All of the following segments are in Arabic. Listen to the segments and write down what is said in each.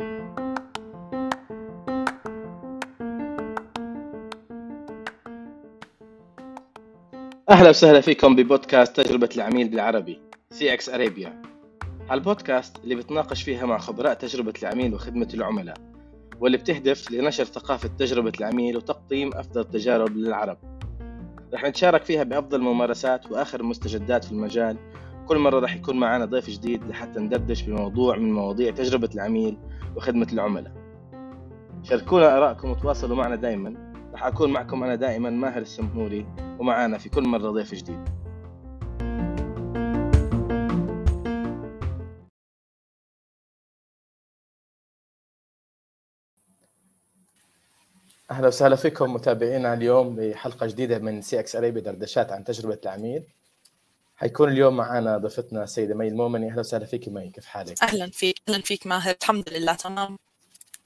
أهلا وسهلا فيكم ببودكاست تجربة العميل بالعربي CX Arabia البودكاست اللي بتناقش فيها مع خبراء تجربة العميل وخدمة العملاء واللي بتهدف لنشر ثقافة تجربة العميل وتقديم أفضل التجارب للعرب. رح نتشارك فيها بأفضل الممارسات وآخر المستجدات في المجال كل مرة رح يكون معنا ضيف جديد لحتى ندردش بموضوع من مواضيع تجربة العميل وخدمة العملاء. شاركونا آرائكم وتواصلوا معنا دائما رح أكون معكم أنا دائما ماهر السمهوري ومعانا في كل مرة ضيف جديد. أهلا وسهلا فيكم متابعينا اليوم بحلقه جديدة من CX Arabia دردشات عن تجربة العميل. حيكون اليوم معنا ضيفتنا السيدة مي المومني أهلا وسهلا فيك مي كيف حالك؟ أهلا فيك أهلا فيك ماهر. الحمد لله تمام.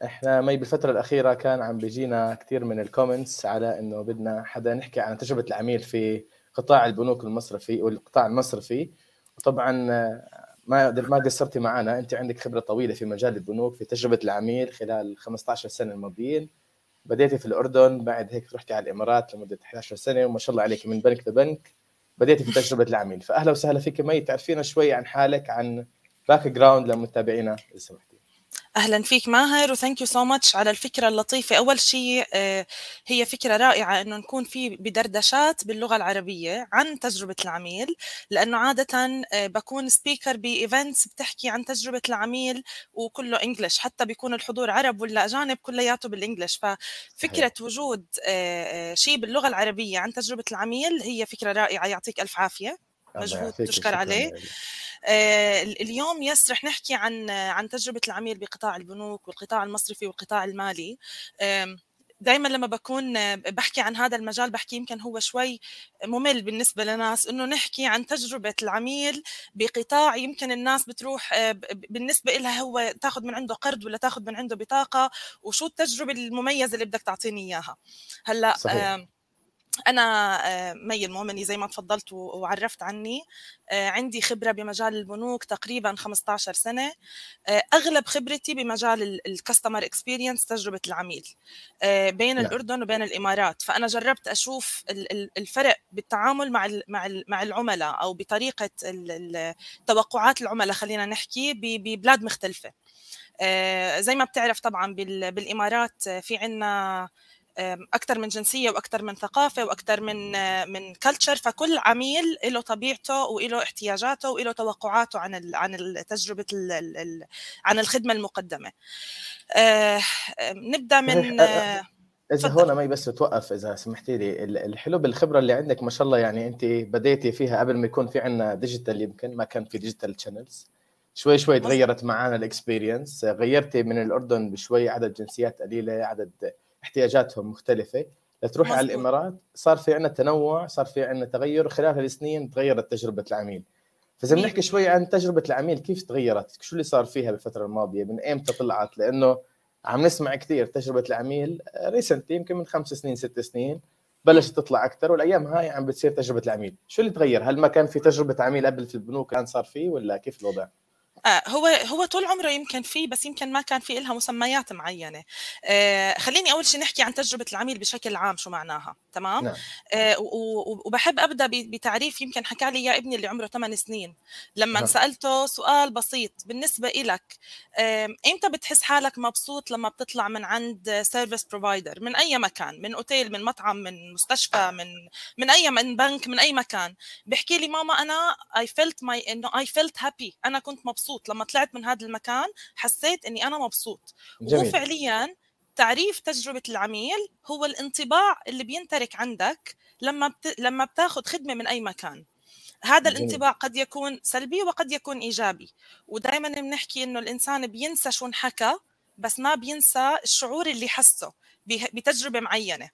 إحنا مي بالفترة الأخيرة كان عم بيجينا كثير من ال comments على إنه بدنا حدا نحكي عن تجربة العميل في قطاع البنوك المصرفي والقطاع المصرفي. وطبعا ما ما قصرتي معنا أنت عندك خبرة طويلة في مجال البنوك في تجربة العميل خلال 15 سنة الماضيين. بديتي في الأردن بعد هيك رحتي على الإمارات لمدة 11 سنة وما شاء الله عليك من بنك لبنك. بديتي في تجربة العميل. فاهلا وسهلا فيك مي تعرفينا شوي عن حالك عن background لمتابعينا. إذا سمحتي أهلا فيك ماهر و thank you so much على الفكرة اللطيفة. أول شيء آه، هي فكرة رائعة إنه نكون في بدردشات باللغة العربية عن تجربة العميل لأنه عادة آه، بكون speaker ب events بتحكي عن تجربة العميل وكله English حتى بيكون الحضور عرب ولا أجانب كلياته بال English ففكرة وجود آه، شيء باللغة العربية عن تجربة العميل هي فكرة رائعة يعطيك ألف عافية. مجهود تشكر عليه. اليوم يس رح نحكي عن عن تجربة العميل بقطاع البنوك والقطاع المصرفي والقطاع المالي دائما لما بكون بحكي عن هذا المجال بحكي يمكن هو شوي ممل بالنسبة لناس إنه نحكي عن تجربة العميل بقطاع يمكن الناس بتروح آه، بالنسبة لها هو تاخذ من عنده قرض ولا تاخذ من عنده بطاقة وشو التجربة المميزة اللي بدك تعطيني إياها هلأ صحيح. أنا آه، مي المومني زي ما تفضلت وعرفت عني آه، عندي خبرة بمجال البنوك تقريبا 15 سنة آه، أغلب خبرتي بمجال ال customer experience تجربة العميل بين. الأردن وبين الإمارات فأنا جربت أشوف الفرق بالتعامل مع مع العملاء أو بطريقة توقعات العملاء خلينا نحكي ببلاد مختلفة زي ما بتعرف طبعا بالإمارات في عنا أكثر من جنسية وأكثر من ثقافة وأكثر من من culture فكل عميل له طبيعته وله احتياجاته وله توقعاته عن عن تجربة عن الخدمة المقدمة. آه، نبدأ من إذا هون مي بس توقف إذا سمحتي لي الحلو بالخبرة اللي عندك ما شاء الله يعني أنت بديتي فيها قبل ما يكون في عندنا digital يمكن ما كان في digital channels شوي شوي تغيرت معنا ال experience غيرتي من الأردن بشوي عدد جنسيات قليلة عدد احتياجاتهم مختلفة. لتروحي على الإمارات صار في عندنا تنوع صار في عندنا تغير خلال هالسنين تغيرت تجربة العميل. فإذا بنحكي شوي عن تجربة العميل كيف تغيرت؟ شو اللي صار فيها بالفترة الماضية؟ من ايمتى طلعت لأنه عم نسمع كثير تجربة العميل recent يمكن من خمس سنين ست سنين بلشت تطلع أكثر والأيام هاي عم بتصير تجربة العميل. شو اللي تغير؟ هل ما كان في تجربة عميل قبل في البنوك كان صار فيه ولا كيف الوضع؟ آه هو هو طول عمره يمكن فيه بس يمكن ما كان في لها مسميات معينة. آه خليني أول شيء نحكي عن تجربة العميل بشكل عام شو معناها تمام؟ نعم. آه وبحب أبدأ بتعريف يمكن حكى لي يا ابني اللي عمره 8 سنين. لما نعم. سألته سؤال بسيط بالنسبة لك إمتى بتحس حالك مبسوط لما بتطلع من عند service provider من أي مكان؟ من أوتيل من مطعم من مستشفى من من أي من بنك من أي مكان؟ بحكي لي ماما أنا I felt my إنه I felt happy أنا كنت مبسوط لما طلعت من هذا المكان حسيت إني أنا مبسوط. جميل. وهو فعليا تعريف تجربة العميل هو الانطباع اللي بينترك عندك لما بت... لما بتاخذ خدمة من أي مكان. هذا الانطباع قد يكون سلبي وقد يكون إيجابي. ودائما بنحكي إنه الإنسان بينسى شو انحكى بس ما بينسى الشعور اللي حسه بتجربة معينة.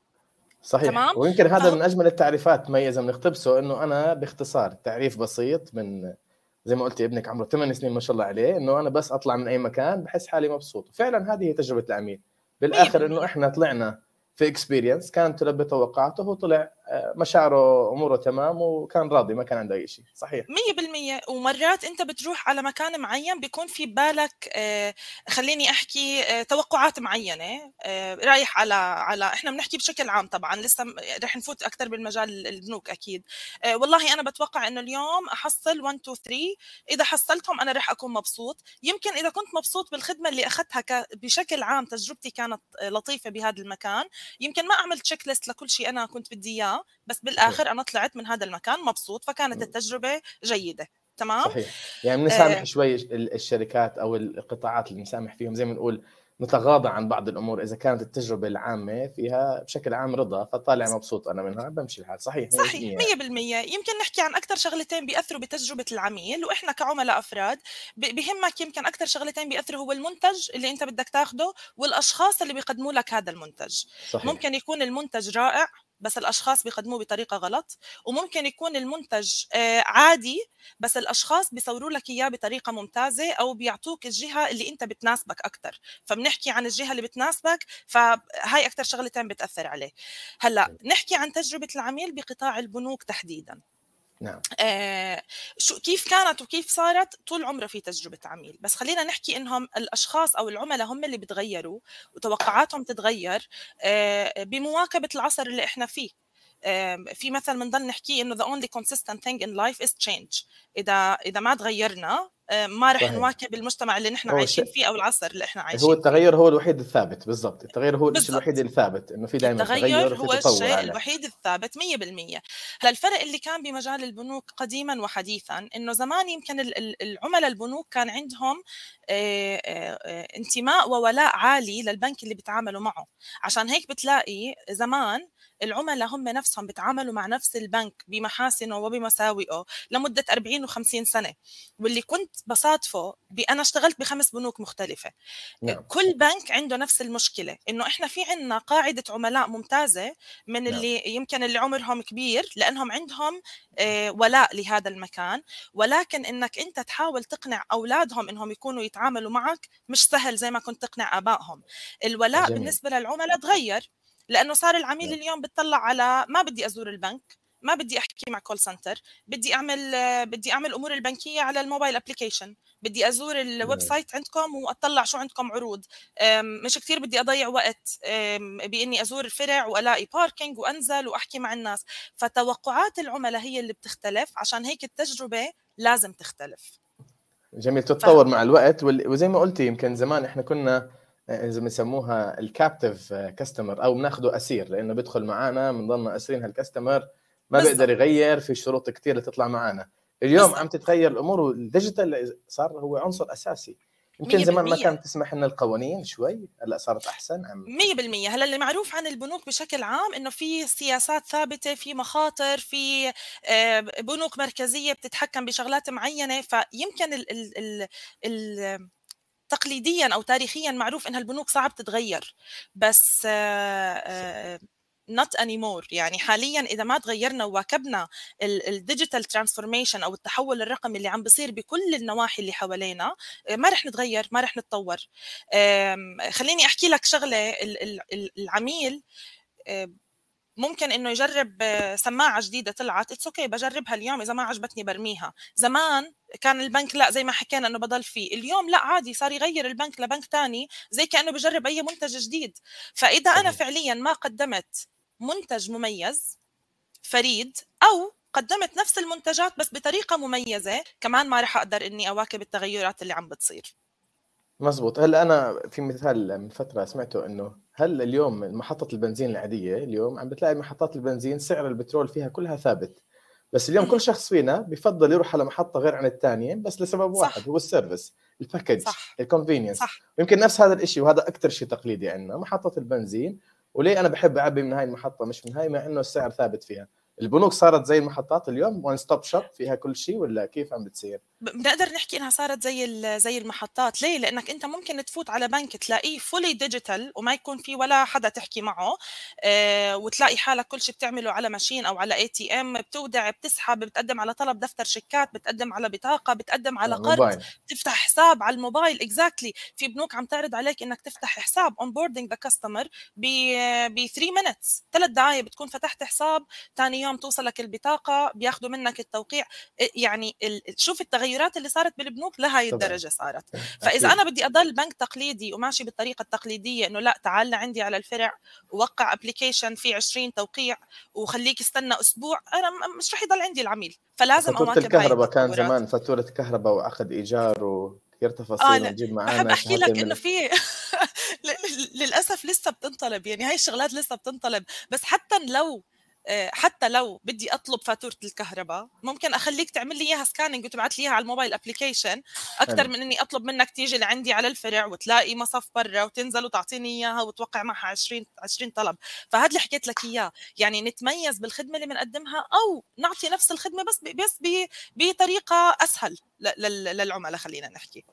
صحيح. تمام؟ ويمكن هذا ف... من أجمل التعريفات ميزة بنقتبسه إنه أنا باختصار تعريف بسيط من زي ما قلتي ابنك عمره 8 سنين ما شاء الله عليه إنه أنا بس أطلع من أي مكان بحس حالي مبسوط. فعلا هذه هي تجربة العميل. بالآخر إنه إحنا طلعنا في اكسبيرينس كانت تلبي توقعاته هو طلع آه، مشاعره أموره تمام وكان راضي ما كان عنده أي شيء صحيح. 100% ومرات أنت بتروح على مكان معين بيكون في بالك آه، خليني أحكي آه، توقعات معينة رايح على على إحنا بنحكي بشكل عام طبعا لسه رح نفوت أكثر بالمجال البنوك أكيد. والله أنا بتوقع إنه اليوم أحصل 1 2 3 إذا حصلتهم أنا رح أكون مبسوط. يمكن إذا كنت مبسوط بالخدمة اللي أخذتها بشكل عام تجربتي كانت لطيفة بهذا المكان. يمكن ما عملت تشيك ليست لكل شيء أنا كنت بدي إياه. بس بالآخر أنا طلعت من هذا المكان مبسوط فكانت التجربة جيدة تمام؟ صحيح. يعني بنسامح آه. شوي الشركات أو القطاعات اللي بنسامح فيهم زي ما نقول نتغاضى عن بعض الأمور. إذا كانت التجربة العامة فيها بشكل عام رضا فطالع مبسوط أنا منها بمشي الحال. صحيح صحيح 100% يمكن نحكي عن أكثر شغلتين بيأثروا بتجربة العميل وإحنا كعملاء أفراد بهمك يمكن أكثر شغلتين بيأثروا هو المنتج اللي أنت بدك تاخده والأشخاص اللي بيقدموا لك هذا المنتج. صحيح. ممكن يكون المنتج رائع بس الأشخاص بيقدموه بطريقة غلط وممكن يكون المنتج آه، عادي بس الأشخاص بيصوروا لك إياه بطريقة ممتازة أو بيعطوك الجهة اللي أنت بتناسبك أكثر فبنحكي عن الجهة اللي بتناسبك فهاي أكثر شغلتين بتأثر عليه. هلأ نحكي عن تجربة العميل بقطاع البنوك تحديدا. نعم. آه شو كيف كانت وكيف صارت؟ طول عمرها في تجربة عميل بس خلينا نحكي إنهم الأشخاص أو العملاء هم اللي بتغيروا وتوقعاتهم تتغير آه بمواكبة العصر اللي إحنا فيه. في مثل بنضل نحكيه إنه the only consistent thing in life is change. إذا إذا ما تغيرنا ما رح نواكب المجتمع اللي نحن عايشين فيه أو العصر اللي إحنا عايشين هو التغير هو الوحيد الثابت بالضبط. التغير هو الشيء الوحيد الثابت إنه في دائما التغير هو الشيء على. الوحيد الثابت 100% هلا الفرق اللي كان بمجال البنوك قديما وحديثا إنه زمان يمكن العملاء البنوك كان عندهم آه، آه، انتماء وولاء عالي للبنك اللي بيتعاملوا معه. عشان هيك بتلاقي زمان العملاء هم نفسهم بيتعاملوا مع نفس البنك بمحاسنه وبمساوئه لمدة 40 و50 سنة واللي كنت بصادفه أنا اشتغلت بخمس بنوك مختلفة نعم. كل بنك عنده نفس المشكلة إنه إحنا في عندنا قاعدة عملاء ممتازة من نعم. اللي يمكن اللي عمرهم كبير لأنهم عندهم آه، ولاء لهذا المكان ولكن إنك أنت تحاول تقنع أولادهم إنهم يكونوا يتعاملوا معك مش سهل زي ما كنت تقنع آبائهم الولاء جميل. بالنسبة للعملاء تغير لأنه صار العميل نعم. اليوم بتطلع على ما بدي أزور البنك ما بدي أحكي مع كول سنتر بدي أعمل بدي أعمل أمور البنكية على ال mobile application بدي أزور ال website عندكم وأطلع شو عندكم عروض. مش كثير بدي أضيع وقت بإني أزور الفرع وألاقي parking وأنزل وأحكي مع الناس. فتوقعات العملاء هي اللي بتختلف عشان هيك التجربة لازم تختلف. جميل تتطور ف... مع الوقت وزي ما قلتي يمكن زمان إحنا كنا اذا بنسموها ال captive customer أو بناخده أسير لأنه بيدخل معنا بنضلنا أسيرين هال customer ما. بيقدر يغير في شروط كثير لتطلع معنا اليوم بالزبط. عم تتغير الأمور والديجيتال صار هو عنصر أساسي. يمكن زمان ما كانت تسمح لنا القوانين شوي هلأ صارت أحسن عم 100% هلأ اللي معروف عن البنوك بشكل عام إنه في سياسات ثابتة في مخاطر في آه، بنوك مركزية بتتحكم بشغلات معينة. فيمكن ال ال ال, ال تقليديا أو تاريخيا معروف إنها البنوك صعب تتغير بس not anymore. يعني حاليا إذا ما تغيرنا وواكبنا ال digital transformation أو التحول الرقمي اللي عم بيصير بكل النواحي اللي حوالينا ما رح نتغير ما رح نتطور. خليني أحكي لك شغلة العميل ممكن إنه يجرب سماعة جديدة طلعت it's okay بجربها اليوم إذا ما عجبتني برميها. زمان كان البنك لا زي ما حكينا إنه بضل فيه. اليوم لا عادي صار يغير البنك لبنك تاني زي كأنه بجرب أي منتج جديد. فإذا أنا فعليا ما قدمت منتج مميز فريد أو قدمت نفس المنتجات بس بطريقة مميزة كمان ما راح أقدر إني أواكب التغيرات اللي عم بتصير. مزبوط هلأ أنا في مثال من فترة سمعته إنه هل اليوم محطة البنزين العادية اليوم عم بتلاقي محطات البنزين سعر البترول فيها كلها ثابت. بس اليوم كل شخص فينا بفضل يروح على محطة غير عن الثانية بس لسبب صح. واحد هو السيرفيس ال package ال convenience يمكن نفس هذا الشيء وهذا أكثر شيء تقليدي عندنا محطة البنزين. وليه أنا بحب أعبي من هاي المحطة مش من هاي مع إنه السعر ثابت فيها. البنوك صارت زي المحطات اليوم one stop shop فيها كل شيء ولا كيف عم بتصير؟ بنقدر نحكي إنها صارت زي زي المحطات. ليه؟ لأنك أنت ممكن تفوت على بنك تلاقيه fully digital وما يكون في ولا حدا تحكي معه آه وتلاقي حالك كل شيء بتعمله على machine أو على ATM بتودع بتسحب بتقدم على طلب دفتر شيكات بتقدم على بطاقة بتقدم على قرض تفتح حساب على الموبايل. exactly. في بنوك عم تعرض عليك إنك تفتح حساب onboarding the customer ب 3 minutes ثلاث دقائق بتكون فتحت حساب ثاني يوم توصلك البطاقة بياخذوا منك التوقيع. يعني شوف التغير التغيرات اللي صارت بالبنوك لهي الدرجة صارت. فإذا أنا بدي أضل بنك تقليدي وماشي بالطريقة التقليدية إنه لا تعال لعندي على الفرع ووقع application في 20 توقيع وخليك استنى أسبوع أنا مش رح يضل عندي العميل. فلازم فاتورة الكهرباء كان زمان فاتورة كهرباء وعقد إيجار وكثير تفاصيل آه نجيب معانا بحب أحكي لك إنه في للأسف لسه بتنطلب يعني هاي الشغلات لسه بتنطلب. بس حتى لو حتى لو بدي أطلب فاتورة الكهرباء ممكن أخليك تعمل لي إياها scanning وتبعت لي إياها على ال mobile application أكثر من إني أطلب منك تيجي لعندي على الفرع وتلاقي مصف برا وتنزل وتعطيني إياها وتوقع معها 20 20 طلب. فهذا اللي حكيت لك إياه. يعني نتميز بالخدمة اللي بنقدمها أو نعطي نفس الخدمة بس بس بطريقة أسهل للعملاء خلينا نحكي.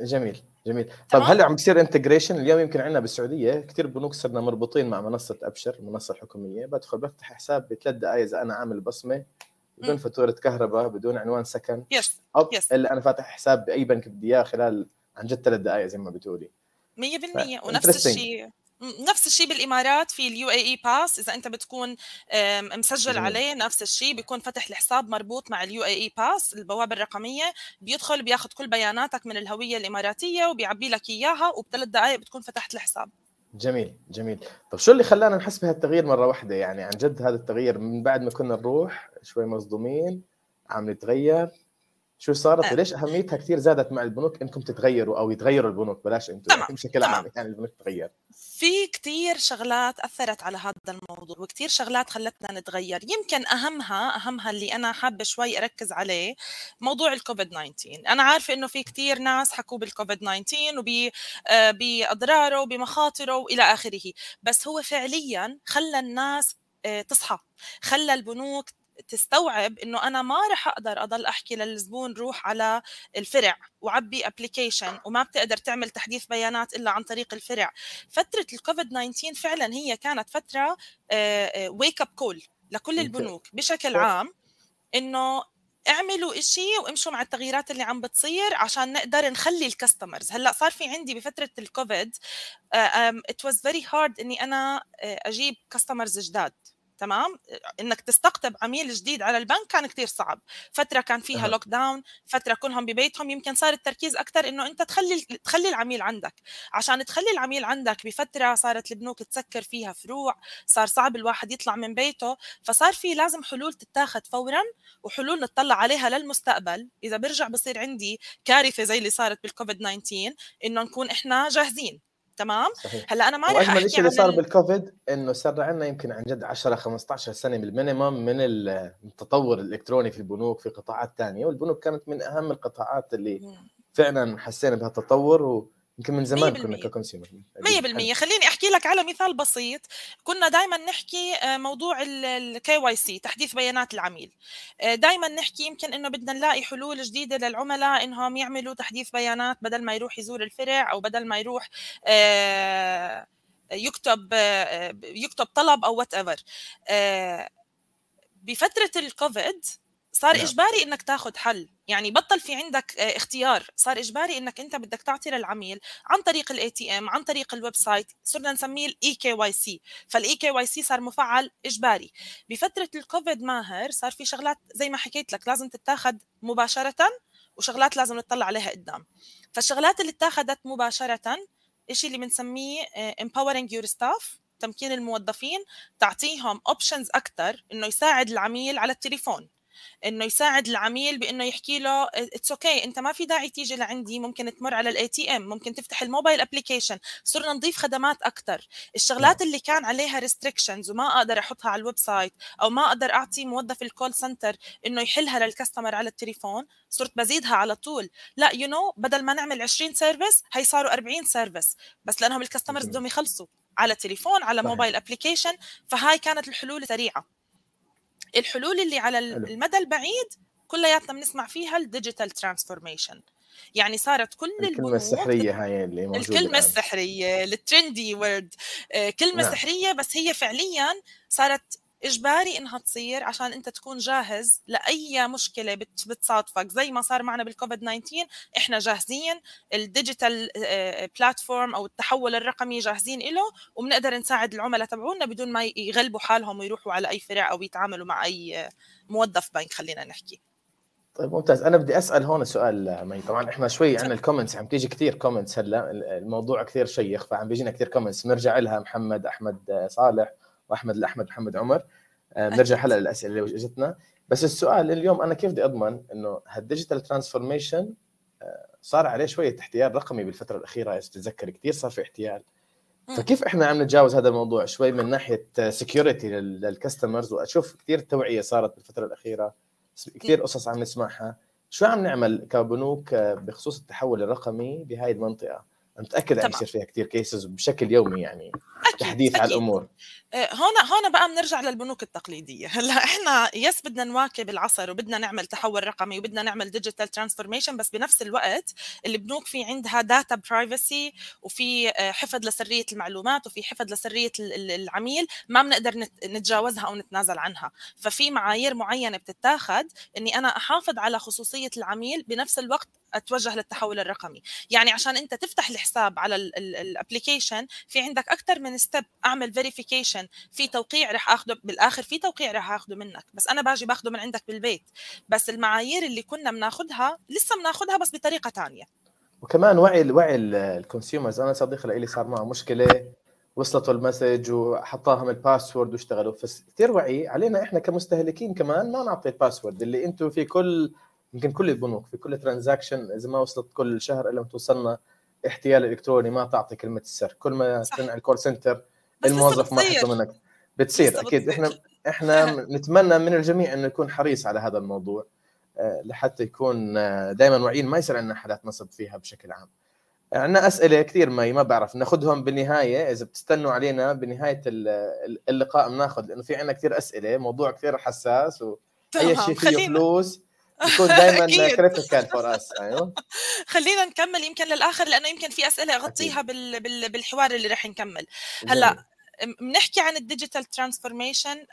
جميل. جميل. طيب هل عم بيصير integration اليوم يمكن عندنا بالسعودية كثير بنوك صرنا مربوطين مع منصة أبشر المنصه الحكوميه بدخل بفتح حساب بثلاث دقائق إذا أنا عامل بصمة بدون فاتورة كهرباء بدون عنوان سكن. yes أو yes. إلا أنا فاتح حساب بأي بنك بدي إياه خلال عن جد ثلاث دقائق زي ما بتقولي. 100% ونفس الشيء نفس الشيء بالإمارات في ال UAE Pass إذا أنت بتكون مسجل. عليه نفس الشيء بيكون فتح الحساب مربوط مع ال UAE Pass البوابة الرقمية بيدخل بياخذ كل بياناتك من الهوية الإماراتية وبيعبي لك إياها وبثلاث دقائق بتكون فتحت الحساب. جميل جميل. طب شو اللي خلانا نحس بهالتغيير مرة واحدة؟ يعني عن جد هذا التغيير من بعد ما كنا نروح شوي مصدومين عم نتغير. شو صارت آه. وليش أهميتها كثير زادت مع البنوك؟ إنكم تتغيروا أو يتغيروا البنوك بلاش أنتم. تمام. بشكل عام يعني البنوك تتغير. في كثير شغلات أثرت على هذا الموضوع وكثير شغلات خلتنا نتغير. يمكن أهمها أهمها اللي أنا حابة شوي أركز عليه موضوع الكوفيد 19 أنا عارفة إنه في كثير ناس حكوا بالكوفيد 19 وباضراره وبمخاطره وإلى آخره. بس هو فعليا خلى الناس آه، تصحى خلى البنوك تستوعب إنه أنا ما رح أقدر أضل أحكي للزبون روح على الفرع وعبي application وما بتقدر تعمل تحديث بيانات إلا عن طريق الفرع. فترة الكوفيد 19 فعلا هي كانت فترة wake up call لكل البنوك بشكل عام إنه اعملوا إشي وامشوا مع التغييرات اللي عم بتصير عشان نقدر نخلي ال customers هلأ صار في عندي بفترة الكوفيد it was very hard إني أنا أجيب customers جداد. تمام؟ إنك تستقطب عميل جديد على البنك كان كثير صعب. فترة كان فيها أه. لوك داون فترة كلهم ببيتهم يمكن صار التركيز أكثر إنه أنت تخلي تخلي العميل عندك. عشان تخلي العميل عندك بفترة صارت البنوك تسكر فيها فروع صار صعب الواحد يطلع من بيته فصار في لازم حلول تتاخذ فورا وحلول نطلع عليها للمستقبل. إذا برجع بصير عندي كارثة زي اللي صارت بالكوفيد 19 إنه نكون إحنا جاهزين. تمام صحيح. هلأ أنا ما رح أحكي شيء اللي صار بالكوفيد إنه صار عندنا يمكن عن جد 10 15 سنة بال minimum من التطور الإلكتروني في البنوك في قطاعات ثانية والبنوك كانت من أهم القطاعات اللي فعلا حسينا بهالتطور يمكن من زمان كنا ك consumer 100% خليني أحكي لك على مثال بسيط. كنا دائما نحكي آه، موضوع ال KYC تحديث بيانات العميل. آه، دائما نحكي يمكن إنه بدنا نلاقي حلول جديدة للعملاء إنهم يعملوا تحديث بيانات بدل ما يروح يزور الفرع أو بدل ما يروح آه، يكتب يكتب طلب أو whatever بفترة الكوفيد صار نعم. إجباري إنك تاخذ حل. يعني بطل في عندك آه، اختيار. صار إجباري إنك أنت بدك تعطي للعميل عن طريق ال ATM عن طريق ال website. صرنا نسميه الاي كي واي سي فالاي كي واي سي صار مفعل إجباري. بفترة الكوفيد ماهر صار في شغلات زي ما حكيت لك لازم تتاخذ مباشرة وشغلات لازم نطلع عليها قدام. فالشغلات اللي اتاخذت مباشرة الشيء اللي بنسميه آه، empowering your staff تمكين الموظفين تعطيهم options أكثر إنه يساعد العميل على التليفون. إنه يساعد العميل بإنه يحكي له it's okay. أنت ما في داعي تيجي لعندي ممكن تمر على ال ATM ممكن تفتح ال mobile application صرنا نضيف خدمات أكثر الشغلات اللي كان عليها restrictions وما أقدر أحطها على ال website أو ما أقدر أعطي موظف ال call center إنه يحلها لل customer على التليفون صرت بزيدها على طول. لا you know, بدل ما نعمل 20 service هي صاروا 40 service بس لأنهم ال customers بدهم يخلصوا. على تليفون على mobile application فهاي كانت الحلول سريعة. الحلول اللي على المدى البعيد كلياتنا بنسمع فيها ال digital transformation يعني صارت كل الكلمة السحرية هاي اللي موجودة الكلمة الآن. السحرية ال trendy word كلمة نعم. سحرية بس هي فعليا صارت إجباري إنها تصير عشان أنت تكون جاهز لأي مشكلة بتصادفك. زي ما صار معنا بالكوفيد 19 إحنا جاهزين ال digital platform أو التحول الرقمي جاهزين له وبنقدر نساعد العملاء تبعونا بدون ما يغلبوا حالهم ويروحوا على أي فرع أو يتعاملوا مع أي موظف بنك خلينا نحكي. طيب ممتاز. أنا بدي أسأل هون سؤال مي طبعا إحنا شوي عن ال comments عم تيجي كثير comments هلأ الموضوع كثير شيق فعم بيجينا كثير comments بنرجع لها محمد أحمد صالح. وأحمد الاحمد محمد عمر. آه، بنرجع هلأ للأسئلة اللي اجتنا بس السؤال اليوم أنا كيف بدي أضمن إنه هال digital transformation آه، صار عليه شوية احتيال رقمي بالفترة الأخيرة إذا تتذكر كثير صار في احتيال. فكيف إحنا عم نتجاوز هذا الموضوع شوي من ناحية security لل customers وأشوف كثير توعية صارت بالفترة الأخيرة كثير قصص عم نسمعها. شو عم نعمل كبنوك آه، بخصوص التحول الرقمي بهاي المنطقة؟ متأكد عم يصير فيها كثير cases بشكل يومي يعني. أكيد تحديث أكيد. على الأمور. آه، هون هون بقى بنرجع للبنوك التقليدية. هلأ إحنا yes بدنا نواكب العصر وبدنا نعمل تحول رقمي وبدنا نعمل digital transformation بس بنفس الوقت البنوك في عندها data privacy وفي آه، حفظ لسرية المعلومات وفي حفظ لسرية العميل ما بنقدر نتجاوزها أو نتنازل عنها. ففي معايير معينة بتتاخذ إني أنا أحافظ على خصوصية العميل بنفس الوقت أتوجه للتحول الرقمي. يعني عشان أنت تفتح الحساب على ال application في عندك أكثر من step أعمل verification في توقيع رح اخذه بالآخر في توقيع رح اخذه منك. بس أنا باجي باخذه من عندك بالبيت. بس المعايير اللي كنا بناخذها لسه بناخذها بس بطريقة ثانية وكمان وعي وعي ال consumers أنا صديقي لي صار معه مشكلة وصلته ال message وأعطاهم ال password واشتغلوا. بس كثير وعي. علينا إحنا كمستهلكين كمان ما نعطي ال password اللي أنتم في كل يمكن كل البنوك في كل transaction إذا ما وصلت كل شهر إلا توصلنا احتيال إلكتروني ما تعطي كلمة السر. كل ما ترن على ال call center الموظف ما يحطه منك بتصير أكيد. إحنا إحنا نتمنى من الجميع إنه يكون حريص على هذا الموضوع آه، لحتى يكون آه، دائما واعيين ما يصير عندنا حالات نصب فيها بشكل عام. عندنا أسئلة كثير ما ما بعرف. ناخذهم بالنهاية. إذا بتستنوا علينا بنهاية اللقاء بناخذ لأنه في عندنا كثير أسئلة موضوع كثير حساس وأي شيء فيه فلوس. يكون دائما كريتيكال فور اس أيوه. خلينا نكمل يمكن للآخر لأنه يمكن في أسئلة أغطيها بال... بال... بالحوار اللي رح نكمل. هلأ بنحكي عن ال digital transformation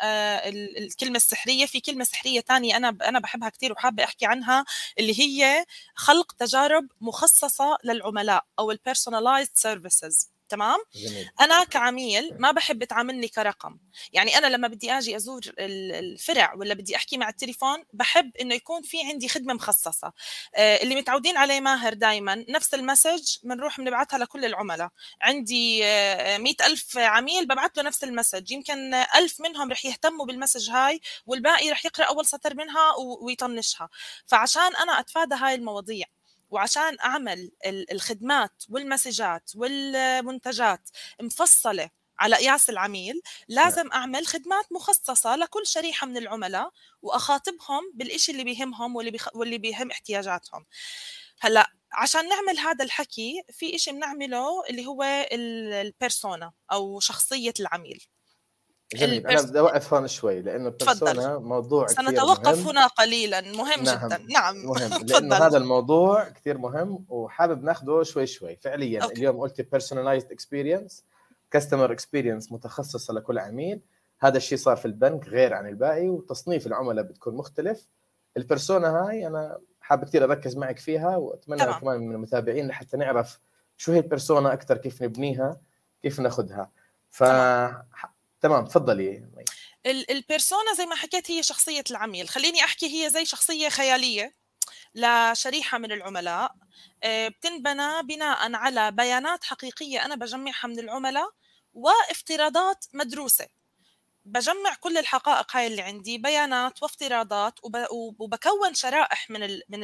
الكلمة السحرية. في كلمة سحرية ثانية أنا أنا بحبها كثير وحابة أحكي عنها اللي هي خلق تجارب مخصصة للعملاء أو ال personalized services تمام؟ جميل. أنا كعميل ما بحب تعاملني كرقم. يعني أنا لما بدي آجي أزور الفرع ولا بدي أحكي مع التليفون بحب إنه يكون في عندي خدمة مخصصة. آه، اللي متعودين عليه ماهر دائما نفس ال message بنروح بنبعثها لكل العملاء. عندي مئة ألف عميل ببعث له نفس ال message. يمكن ألف منهم رح يهتموا بال message هاي والباقي رح يقرأ أول سطر منها ويطنشها. فعشان أنا أتفادى هاي المواضيع وعشان أعمل الخدمات والمسجات والمنتجات مفصلة على قياس العميل لازم نعم. أعمل خدمات مخصصة لكل شريحة من العملاء وأخاطبهم بالشيء اللي بيهمهم واللي بيخ... واللي بيهم احتياجاتهم هلأ عشان نعمل هذا الحكي في إشي بنعمله اللي هو ال persona أو شخصية العميل جميل. أنا بدي أوقف هون شوي لأنه ال persona موضوع كثير سنتوقف مهم. هنا قليلا. مهم نعم. جدا. نعم. مهم. لأنه هذا الموضوع كثير مهم وحابب ناخذه شوي شوي. فعليا okay. اليوم قلت personalized experience customer experience متخصصة لكل عميل. هذا الشيء صار في البنك غير عن الباقي وتصنيف العملاء بتكون مختلف. البرسونا هاي أنا حابب كثير أركز معك فيها وأتمنى طبعا. كمان من المتابعين لحتى نعرف شو هي البرسونا أكثر كيف نبنيها كيف ناخذها ف تمام تفضلي. البيرسونا زي ما حكيت هي شخصية العميل. خليني أحكي هي زي شخصية خيالية لشريحة من العملاء. آه، بتنبنى بناء على بيانات حقيقية أنا بجمعها من العملاء وافتراضات مدروسة. بجمع كل الحقائق هاي اللي عندي بيانات وافتراضات وبكون شرائح من من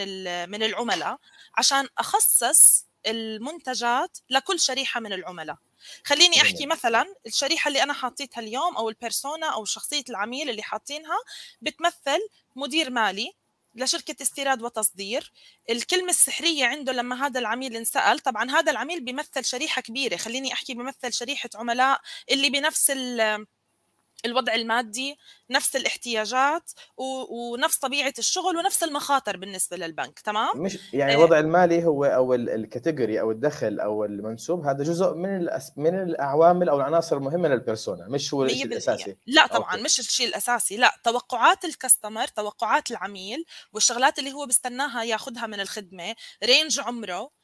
من العملاء عشان أخصص المنتجات لكل شريحة من العملاء. خليني أحكي مثلا الشريحة اللي أنا حاطيتها اليوم أو البيرسونا أو شخصية العميل اللي حاطينها بتمثل مدير مالي لشركة استيراد وتصدير. الكلمة السحرية عنده لما هذا العميل انسأل طبعا هذا العميل بيمثل شريحة كبيرة خليني أحكي بيمثل شريحة عملاء اللي بنفس الوضع المادي نفس الاحتياجات ونفس طبيعة الشغل ونفس المخاطر بالنسبة للبنك تمام؟ مش يعني الوضع المالي هو أو ال category أو الدخل أو المنسوب هذا جزء من الأس... من الأعوامل أو العناصر المهمة لل persona مش هو الشيء الأساسي. لا طبعا okay. مش الشيء الأساسي لا. توقعات ال customer توقعات العميل والشغلات اللي هو بيستناها ياخذها من الخدمة range عمره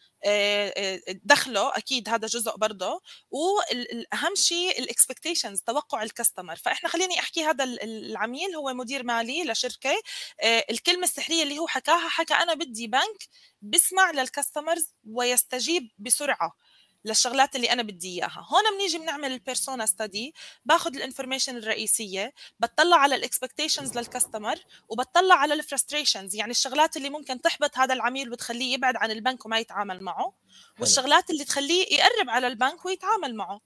دخله أكيد هذا جزء برضه. والأهم شيء ال expectations توقع ال customer فإحنا خليني أحكي هذا العميل هو مدير مالي لشركة. الكلمة السحرية اللي هو حكاها حكى أنا بدي بنك بسمع لل customers ويستجيب بسرعة. للشغلات اللي أنا بدي إياها. هون بنيجي بنعمل ال persona study باخذ ال information الرئيسية بتطلع على ال expectations لل customer وبتطلع على ال frustrations يعني الشغلات اللي ممكن تحبط هذا العميل وتخليه يبعد عن البنك وما يتعامل معه والشغلات اللي تخليه يقرب على البنك ويتعامل معه.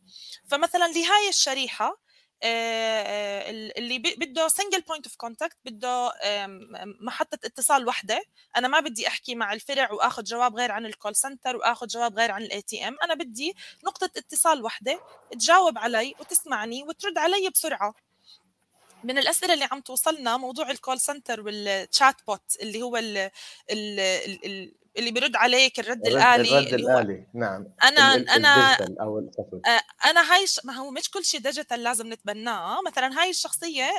فمثلا لهاي الشريحة اللي بده single point of contact بده محطة اتصال وحدة. أنا ما بدي أحكي مع الفرع وآخذ جواب غير عن ال call center وآخذ جواب غير عن ال ATM أنا بدي نقطة اتصال وحدة تجاوب علي وتسمعني وترد علي بسرعة. من الأسئلة اللي عم توصلنا موضوع ال call center وال chatbot اللي هو ال ال ال اللي بيرد عليك الرد, الرد الآلي الرد الآلي. نعم. أنا ال أنا أو آه، أنا هاي ما هو مش كل شيء digital لازم نتبناه. مثلا هاي الشخصية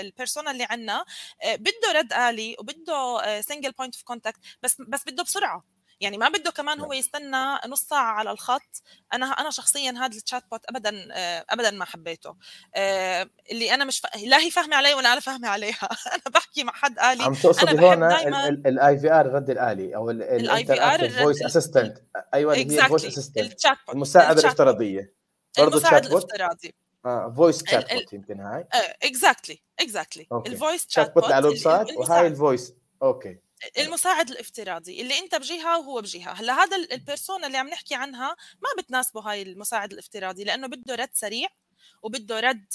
ال persona اللي عندنا آه، بده رد آلي وبده single point of contact بس بس بده بسرعة. يعني ما بده كمان هو نعم. يستنى نص ساعة على الخط. أنا أنا شخصيا هذا ال chatbot ابدا ابدا ما حبيته. آه، اللي أنا مش ف... لا هي فاهمة علي ولا أنا فاهمة عليها. أنا بحكي مع حد الي عم تقصدي هون ال IVR الرد الآلي أو ال IVR voice assistant أيوه هي voice assistant المساعدة الافتراضية. برضه المساعد الافتراضي آه voice chatbot يمكن هاي. exactly exactly ال voice chatbot على ال website وهاي ال voice okay. المساعد الافتراضي اللي أنت بجهه وهو بجهه هلأ هذا ال persona اللي عم نحكي عنها ما بتناسبه هاي المساعد الافتراضي لأنه بده رد سريع وبده رد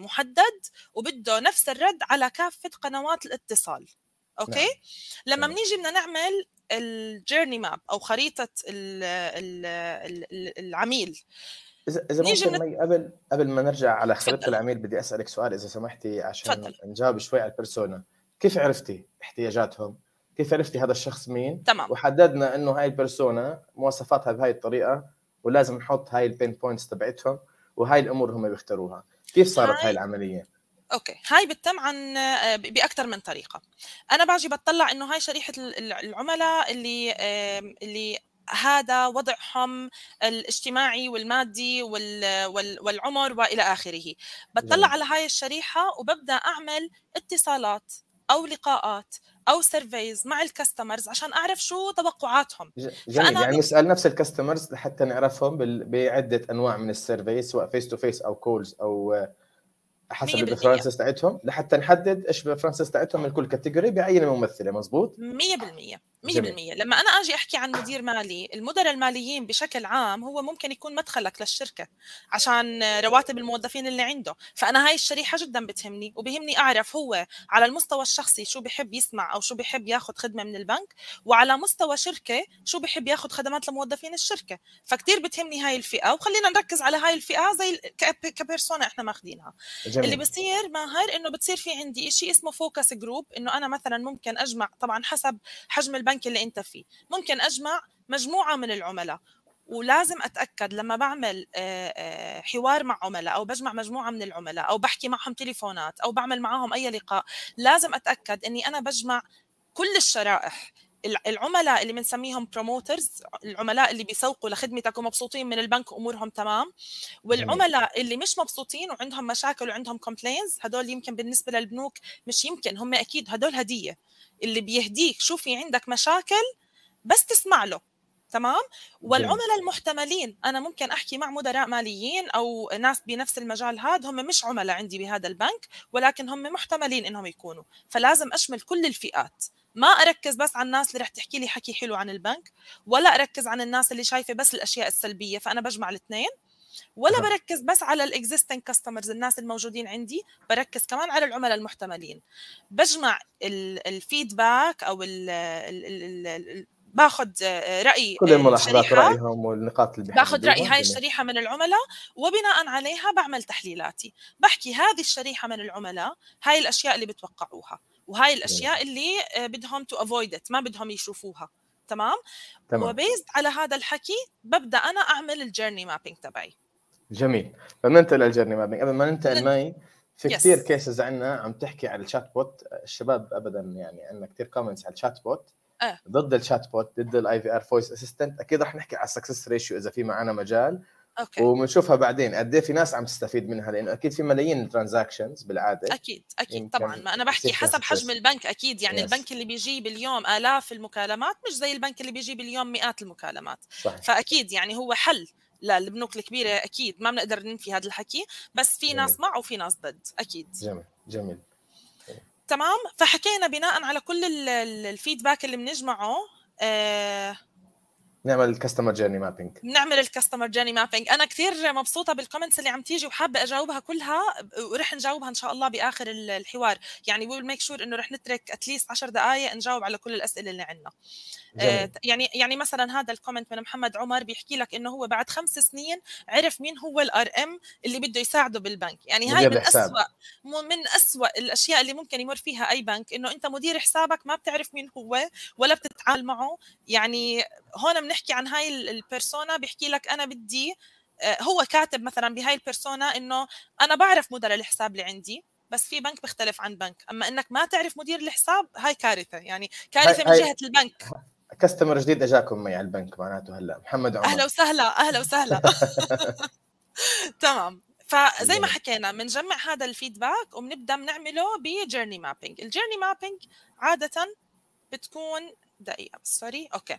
محدد وبده نفس الرد على كافة قنوات الاتصال. okay؟ نعم. لما بنيجي بدنا نعمل ال journey map أو خريطة العميل. اذا إذا ممكن من... قبل قبل ما نرجع على خريطة العميل بدي أسألك سؤال إذا سمحتي عشان تفضل. نجاوب شوي على ال persona كيف عرفتي احتياجاتهم؟ كيف عرفتي هذا الشخص مين؟ تمام. وحددنا إنه هاي ال persona مواصفاتها بهاي الطريقة ولازم نحط هاي ال pain points تبعتهم وهاي الأمور هم بيختاروها. كيف صارت هاي, هاي العملية؟ okay. هاي بتتم عن بأكثر من طريقة. أنا باجي بطلع إنه هاي شريحة العملاء اللي اللي هذا وضعهم الاجتماعي والمادي والعمر وإلى آخره. بطلع على هاي الشريحة وببدأ أعمل اتصالات أو لقاءات أو surveys مع ال customers عشان أعرف شو توقعاتهم. جميل. يعني نسأل نفس ال customers لحتى نعرفهم بعدة أنواع من ال surveys سواء face to face أو calls أو حسب ال preferences تاعتهم. لحتى نحدد إيش ال preferences تاعتهم من كل category بعينة ممثلة مزبوط؟ 100% 100% لما أنا آجي أحكي عن مدير مالي المدراء الماليين بشكل عام هو ممكن يكون مدخلك للشركة عشان رواتب الموظفين اللي عنده. فأنا هاي الشريحة جدا بتهمني وبهمني أعرف هو على المستوى الشخصي شو بحب يسمع أو شو بحب ياخذ خدمة من البنك وعلى مستوى شركة شو بحب ياخذ خدمات لموظفين الشركة. فكتير بتهمني هاي الفئة وخلينا نركز على هاي الفئة زي ك persona إحنا ماخذينها جميل. اللي بصير ماهر إنه بتصير في عندي شيء اسمه focus group إنه أنا مثلا ممكن أجمع طبعا حسب حجم البنك البنك اللي أنت فيه. ممكن أجمع مجموعة من العملاء ولازم أتأكد لما بعمل حوار مع عملاء أو بجمع مجموعة من العملاء أو بحكي معهم تليفونات أو بعمل معهم أي لقاء لازم أتأكد إني أنا بجمع كل الشرائح العملاء اللي بنسميهم promoters العملاء اللي بيسوقوا لخدمتك ومبسوطين من البنك امورهم تمام. والعملاء اللي مش مبسوطين وعندهم مشاكل وعندهم complaints هدول يمكن بالنسبة للبنوك مش يمكن هم أكيد هدول هدية. اللي بيهديك شو في عندك مشاكل بس تسمع له تمام؟ والعملاء المحتملين أنا ممكن أحكي مع مدراء ماليين أو ناس بنفس المجال هذا هم مش عملاء عندي بهذا البنك ولكن هم محتملين إنهم يكونوا. فلازم أشمل كل الفئات. ما أركز بس على الناس اللي رح تحكي لي حكي حلو عن البنك ولا أركز عن الناس اللي شايفة بس الأشياء السلبية فأنا بجمع الاثنين. ولا بركز بس على ال existing customers الناس الموجودين عندي بركز كمان على العملاء المحتملين. بجمع ال feedback أو ال ال ال باخذ رأي كل الملاحظات رأيهم والنقاط اللي باخذ رأي هاي الشريحة من العملاء وبناء عليها بعمل تحليلاتي. بحكي هذه الشريحة من العملاء هاي الأشياء اللي بتوقعوها. وهاي الأشياء اللي بدهم to avoid ما بدهم يشوفوها تمام؟ تمام. و based على هذا الحكي ببدأ أنا أعمل ال journey mapping تبعي. جميل. فننتقل لل journey mapping قبل ما ننتقل معي في كثير cases عندنا عم تحكي على ال chatbot الشباب ابدا يعني عندنا كثير comments على ال chatbot أه. ضد ال chatbot ضد ال IVR voice assistant أكيد رح نحكي على ال success ratio إذا في معنا مجال. okay. وبنشوفها بعدين قد إيه في ناس عم تستفيد منها لأنه أكيد في ملايين transactions بالعادة. أكيد أكيد طبعا. ما أنا بحكي حسب حجم البنك أكيد يعني yes. البنك اللي بيجيب اليوم آلاف المكالمات مش زي البنك اللي بيجيب اليوم مئات المكالمات. صحيح. فأكيد يعني هو حل للبنوك الكبيرة أكيد. ما بنقدر ننفي هذا الحكي بس في ناس مع وفي ناس ضد أكيد. جميل جميل. تمام. فحكينا بناء على كل ال feedback اللي بنجمعه آه نعمل الكاستمر جيرني مابينج نعمل الكاستمر جيرني مابينج أنا كثير مبسوطة بال comments اللي عم تيجي وحابة أجاوبها كلها ورح نجاوبها إن شاء الله بآخر الحوار. يعني will make sure إنه رح نترك at least 10 دقائق نجاوب على كل الأسئلة اللي عندنا. آه يعني يعني مثلا هذا ال comment من محمد عمر بيحكي لك إنه هو بعد خمس سنين عرف مين هو ال RM اللي بده يساعده بالبنك. يعني هاي من اسوء من اسوء الأشياء اللي ممكن يمر فيها أي بنك إنه أنت مدير حسابك ما بتعرف مين هو ولا بتتعامل معه. يعني هون بنحكي عن هاي ال persona بيحكي لك أنا بدي آه، هو كاتب مثلا بهاي ال persona إنه أنا بعرف مدراء الحساب اللي عندي بس في بنك بيختلف عن بنك. أما إنك ما تعرف مدير الحساب هاي كارثة. يعني كارثة من جهة البنك. customer جديد إجاكم معي على البنك معناته هلأ. محمد عمر. أهلا وسهلا أهلا وسهلا. تمام. فزي ما حكينا بنجمع هذا ال feedback وبنبدأ بنعمله ب journey mapping ال journey mapping عادة بتكون دقيقة بس sorry okay.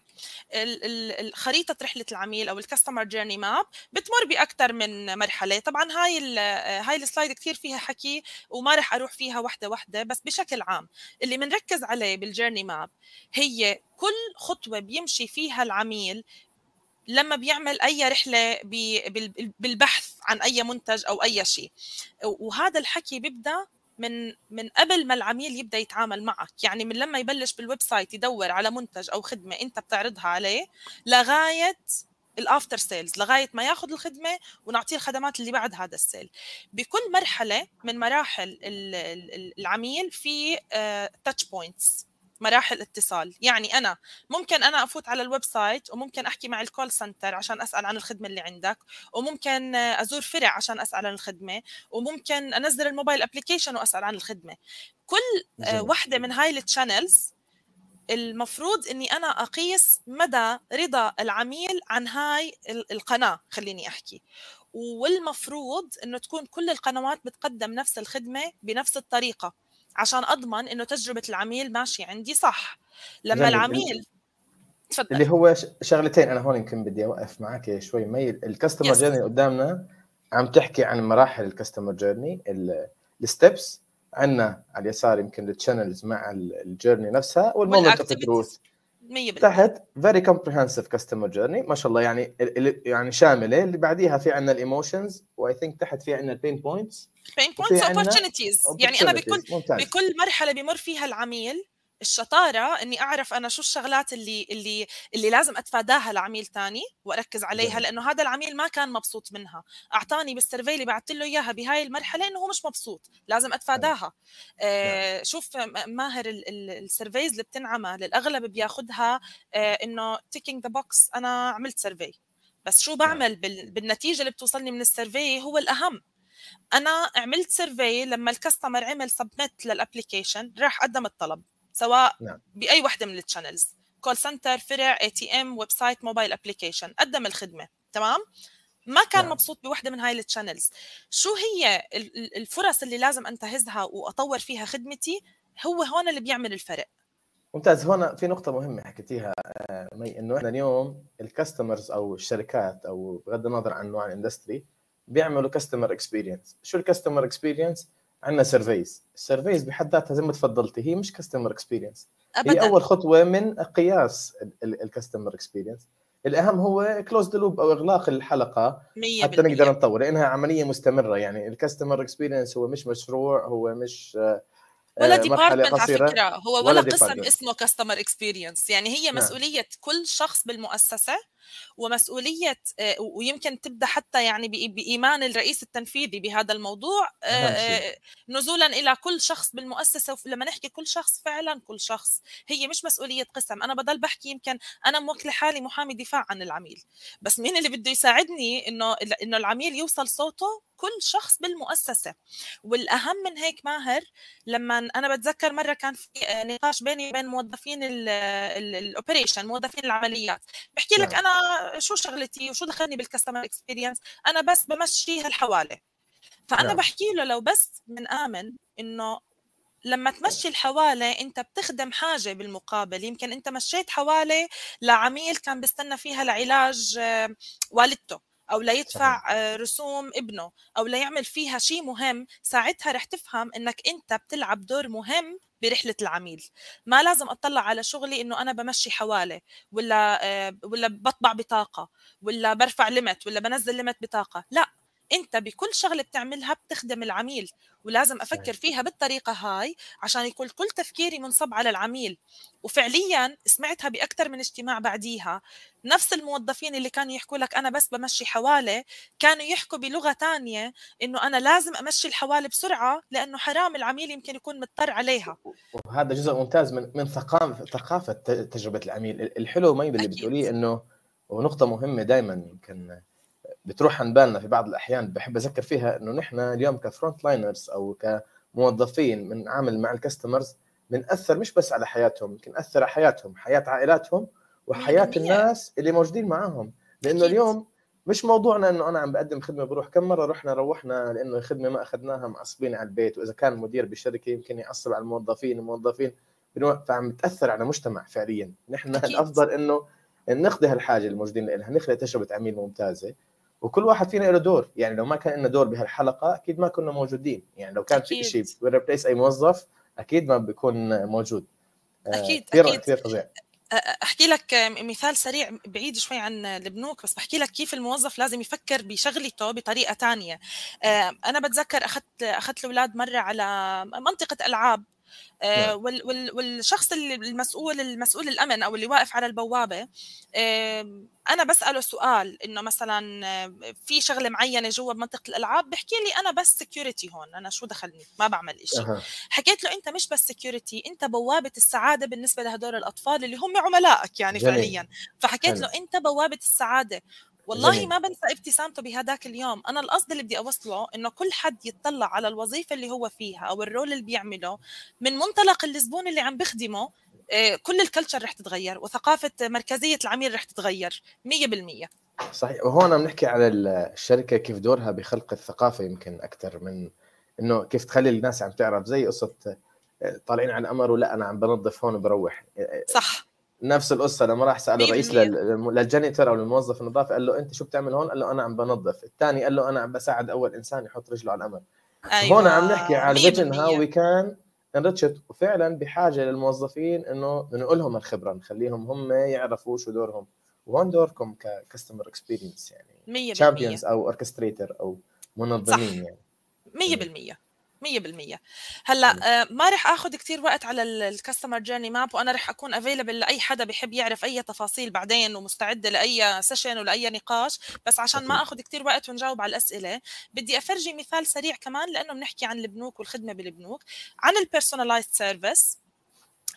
خريطة رحلة العميل أو ال customer journey map بتمر باكثر من مرحلة. طبعا هاي هاي ال slide كثير فيها حكي وما رح أروح فيها وحدة وحدة بس بشكل عام اللي بنركز عليه بال journey map هي كل خطوة بيمشي فيها العميل لما بيعمل أي رحلة بالبحث عن أي منتج أو أي شيء. وهذا الحكي بيبدأ من من قبل ما العميل يبدأ يتعامل معك. يعني من لما يبلش بال website يدور على منتج أو خدمة أنت بتعرضها عليه لغاية ال after sales لغاية ما ياخذ الخدمة ونعطيه الخدمات اللي بعد هذا ال sale. بكل مرحلة من مراحل العميل في touch uh, points مراحل اتصال. يعني أنا ممكن أنا أفوت على ال website وممكن أحكي مع ال call center عشان أسأل عن الخدمة اللي عندك وممكن أزور فرع عشان أسأل عن الخدمة وممكن أنزل ال mobile application وأسأل عن الخدمة. كل وحدة من هاي ال channels المفروض إني أنا أقيس مدى رضا العميل عن هاي القناة خليني أحكي. والمفروض إنه تكون كل القنوات بتقدم نفس الخدمة بنفس الطريقة. عشان أضمن إنه تجربة العميل ماشية عندي صح. لما العميل تفضل. اللي هو شغلتين أنا هون يمكن بدي أوقف معك شوي. مي ال customer journey قدامنا عم تحكي عن مراحل ال customer journey ال steps عندنا على اليسار يمكن ال channels مع ال journey نفسها وال moment of truth 100% تحت very comprehensive customer journey ما شاء الله يعني يعني شاملة. اللي بعديها في عندنا ال emotions I think تحت في عندنا البين بوينتس بين بوينتس اوبورتونيتيز يعني أنا بكل ممتاز. بكل مرحلة بمر فيها العميل الشطارة إني أعرف أنا شو الشغلات اللي اللي اللي لازم أتفاداها لعميل ثاني وأركز عليها لأنه هذا العميل ما كان مبسوط منها. أعطاني بال survey اللي بعثت له إياها بهاي المرحلة إنه هو مش مبسوط لازم أتفاداها. آه شوف ماهر ال surveys اللي بتنعمل للاغلب بياخذها آه إنه ticking the box أنا عملت survey. بس شو بعمل بالنتيجة اللي بتوصلني من ال survey هو الأهم. أنا عملت survey لما ال customer عمل submit لل application راح قدم الطلب. سواء نعم. بأي وحدة من ال channels call center فرع ATM website mobile application قدم الخدمة. تمام؟ ما كان نعم. مبسوط بوحدة من هاي ال channels شو هي الفرص اللي لازم انتهزها وأطور فيها خدمتي؟ هو هون اللي بيعمل الفرق. ممتاز. هون في نقطة مهمة حكيتيها آه، مي إنه إحنا اليوم ال customers أو الشركات أو بغض النظر عن نوع ال industry بيعملوا customer experience شو ال customer experience عندنا surveys ال surveys بحد ذاتها زي ما تفضلتي هي مش customer experience هي أول خطوة من قياس ال customer experience الأهم هو close loop أو إغلاق الحلقة حتى نقدر نطور لأنها عملية مستمرة. يعني ال customer experience هو مش مشروع هو مش ولا department على فكرة هو ولا, ولا قسم اسمه customer experience يعني هي نعم. مسؤولية نعم. كل شخص بالمؤسسة ومسؤولية آه، ويمكن تبدأ حتى يعني بإيمان الرئيس التنفيذي بهذا الموضوع آه، آه، نزولا إلى كل شخص بالمؤسسة لما نحكي كل شخص فعلا كل شخص. هي مش مسؤولية قسم. أنا بضل بحكي يمكن أنا موكله حالي محامي دفاع عن العميل. بس مين اللي بده يساعدني إنه إنه العميل يوصل صوته؟ كل شخص بالمؤسسة. والأهم من هيك ماهر لما أنا بتذكر مرة كان في نقاش بيني وبين موظفين ال operation موظفين العمليات. بحكي لك نعم. أنا شو شغلتي وشو دخلني بال customer experience أنا بس بمشي هالحوالة فأنا نعم. بحكي له لو بس بنآمن إنه لما تمشي الحوالة أنت بتخدم حاجة بالمقابل يمكن أنت مشيت حوالة لعميل كان بيستنى فيها لعلاج آه، والدته أو ليدفع. آه، رسوم ابنه أو ليعمل فيها شيء مهم ساعتها رح تفهم إنك أنت بتلعب دور مهم برحلة العميل. ما لازم أطلع على شغلي إنه أنا بمشي حواله ولا آه، ولا بطبع بطاقة ولا برفع ليمت ولا بنزل ليمت بطاقة. لا. أنت بكل شغلة بتعملها بتخدم العميل ولازم أفكر فيها بالطريقة هاي عشان يكون كل تفكيري منصب على العميل. وفعليا سمعتها بأكثر من اجتماع بعديها. نفس الموظفين اللي كانوا يحكوا لك أنا بس بمشي حواله كانوا يحكوا بلغة تانية إنه أنا لازم أمشي الحواله بسرعة لأنه حرام العميل يمكن يكون مضطر عليها. وهذا جزء ممتاز من من ثقافه ثقافة تجربة العميل. الحلو ما اللي بتقوليه إنه ونقطة مهمة دائما يمكن بتروح عن بالنا في بعض الأحيان بحب أذكر فيها إنه نحن اليوم ك front liners أو كموظفين بنعامل مع ال customers بنأثر مش بس على حياتهم يمكن نأثر على حياتهم حياة عائلاتهم وحياة الناس اللي موجودين معاهم. لأنه أكيد. اليوم مش موضوعنا إنه أنا عم بقدم خدمة بروح. كم مرة رحنا روحنا لأنه الخدمة ما أخذناها معصبين على البيت وإذا كان مدير بالشركة يمكن يعصب على الموظفين الموظفين فعم تاثر على مجتمع فعليا. نحن أكيد. الأفضل إنه نقضي هالحاجة الموجودين لها نخلق تجربة عميل ممتازة. وكل واحد فينا له دور. يعني لو ما كان لنا دور بهالحلقة أكيد ما كنا موجودين. يعني لو كان. في شيء ريبليس أي موظف أكيد ما بيكون موجود. آه، أكيد كثير أكيد. كثير فظيع أحكي لك مثال سريع بعيد شوي عن البنوك بس بحكي لك كيف الموظف لازم يفكر بشغلته بطريقة ثانية أنا بتذكر أخذت أخذت الأولاد مرة على منطقة ألعاب. آه،. والشخص المسؤول المسؤول الأمن أو اللي واقف على البوابة أنا بسأله سؤال إنه مثلا آه، في شغلة معينة جوا بمنطقه الألعاب بحكي لي أنا بس security هون أنا شو دخلني؟ ما بعمل شيء أه. حكيت له أنت مش بس security أنت بوابة السعادة بالنسبة لهدول الأطفال اللي هم عملائك يعني جميل. فعليا. فحكيت له أنت بوابة السعادة والله جميل. ما بنسى ابتسامته بهذاك اليوم. أنا القصد اللي بدي أوصله إنه كل حد يتطلع على الوظيفة اللي هو فيها أو ال role اللي بيعمله من منطلق الزبون اللي عم بخدمه آه، كل الكلتشر رح تتغير وثقافة مركزية العميل رح تتغير 100% صحيح. وهون بنحكي على الشركة كيف دورها بخلق الثقافة يمكن أكثر من إنه كيف تخلي الناس عم تعرف زي قصة آه، طالعين على القمر ولا أنا عم بنظف هون وبروح. آه، صح. نفس القصة لما راح سال الرئيس للجانيتر أو للموظف النظافه قال له أنت شو بتعمل هون؟ قال له أنا عم بنظف، الثاني قال له أنا عم بساعد أول إنسان يحط رجله على الامر. أيوة. هون عم نحكي على vision how we can enrich it وفعلا بحاجة للموظفين إنه نقول لهم الخبرة نخليهم هم يعرفوا شو دورهم وهون دوركم ك customer experience يعني 100% champions أو orchestrator أو منظمين صح. يعني 100% 100% هلأ آه، ما رح آخذ كثير وقت على ال customer journey map وأنا رح أكون available لأي حدا بحب يعرف أي تفاصيل بعدين ومستعده لأي session ولأي نقاش. بس عشان ما آخذ كثير وقت ونجاوب على الأسئلة بدي أفرجي مثال سريع كمان لأنه بنحكي عن البنوك والخدمة بالبنوك. عن ال personalized service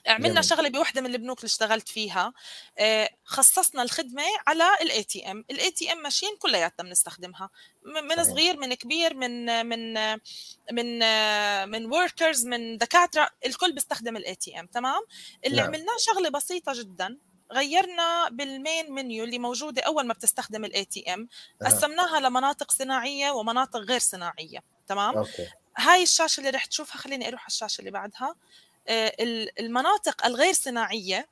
عملنا جميل. شغلة بوحدة من البنوك اللي اشتغلت فيها. آه، خصصنا الخدمة على ال ATM ال ATM machine كلياتنا بنستخدمها. من صغير من كبير من من من من workers من دكاترة الكل بيستخدم ال ATM تمام؟ اللي نعم. عملناه شغلة بسيطة جدا. غيرنا بال main menu اللي موجودة أول ما بتستخدم ال ATM قسمناها لمناطق صناعية ومناطق غير صناعية تمام؟ okay. هاي الشاشة اللي رح تشوفها خليني أروح على الشاشة اللي بعدها. المناطق الغير صناعية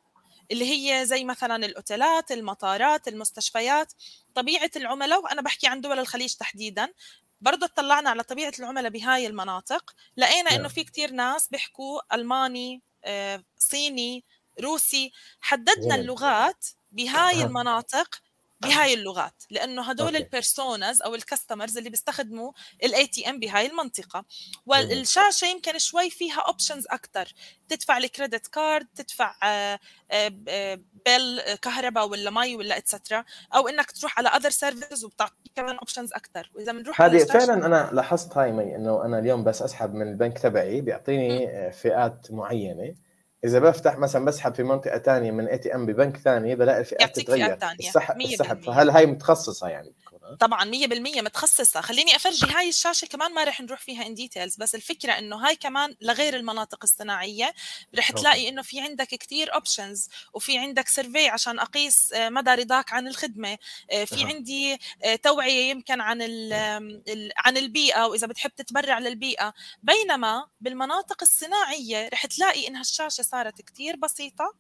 اللي هي زي مثلا الأوتيلات المطارات المستشفيات طبيعة العملاء وأنا بحكي عن دول الخليج تحديدا برضه اطلعنا على طبيعة العملاء بهاي المناطق لقينا إنه. في كتير ناس بيحكوا ألماني آه، صيني روسي حددنا اللغات بهاي المناطق بهاي اللغات لأنه هدول ال personas أو ال customers اللي بيستخدموا ال ATM بهاي المنطقة. والشاشة يمكن شوي فيها options أكثر تدفع ال credit card تدفع bill كهرباء ولا مي ولا etcetera أو إنك تروح على other services وبتعطيك كمان options أكثر وإذا بنروح هذه فعلا أنا لاحظت هاي مي إنه أنا اليوم بس أسحب من البنك تبعي بيعطيني فئات معينة. إذا بفتح مثلا بسحب في منطقة ثانية من ATM ببنك ثاني بلاقي الفئات تتغير. السحب. السحب فهل هاي متخصصة يعني؟ طبعا 100% متخصصة. خليني أفرجي هاي الشاشة كمان ما رح نروح فيها in details بس الفكرة إنه هاي كمان لغير المناطق الصناعية رح تلاقي إنه في عندك كثير options وفي عندك survey عشان أقيس آه، مدى رضاك عن الخدمة آه، في. عندي آه، توعية يمكن عن عن البيئة وإذا بتحب تتبرع للبيئة. بينما بالمناطق الصناعية رح تلاقي إنها الشاشة صارت كثير بسيطة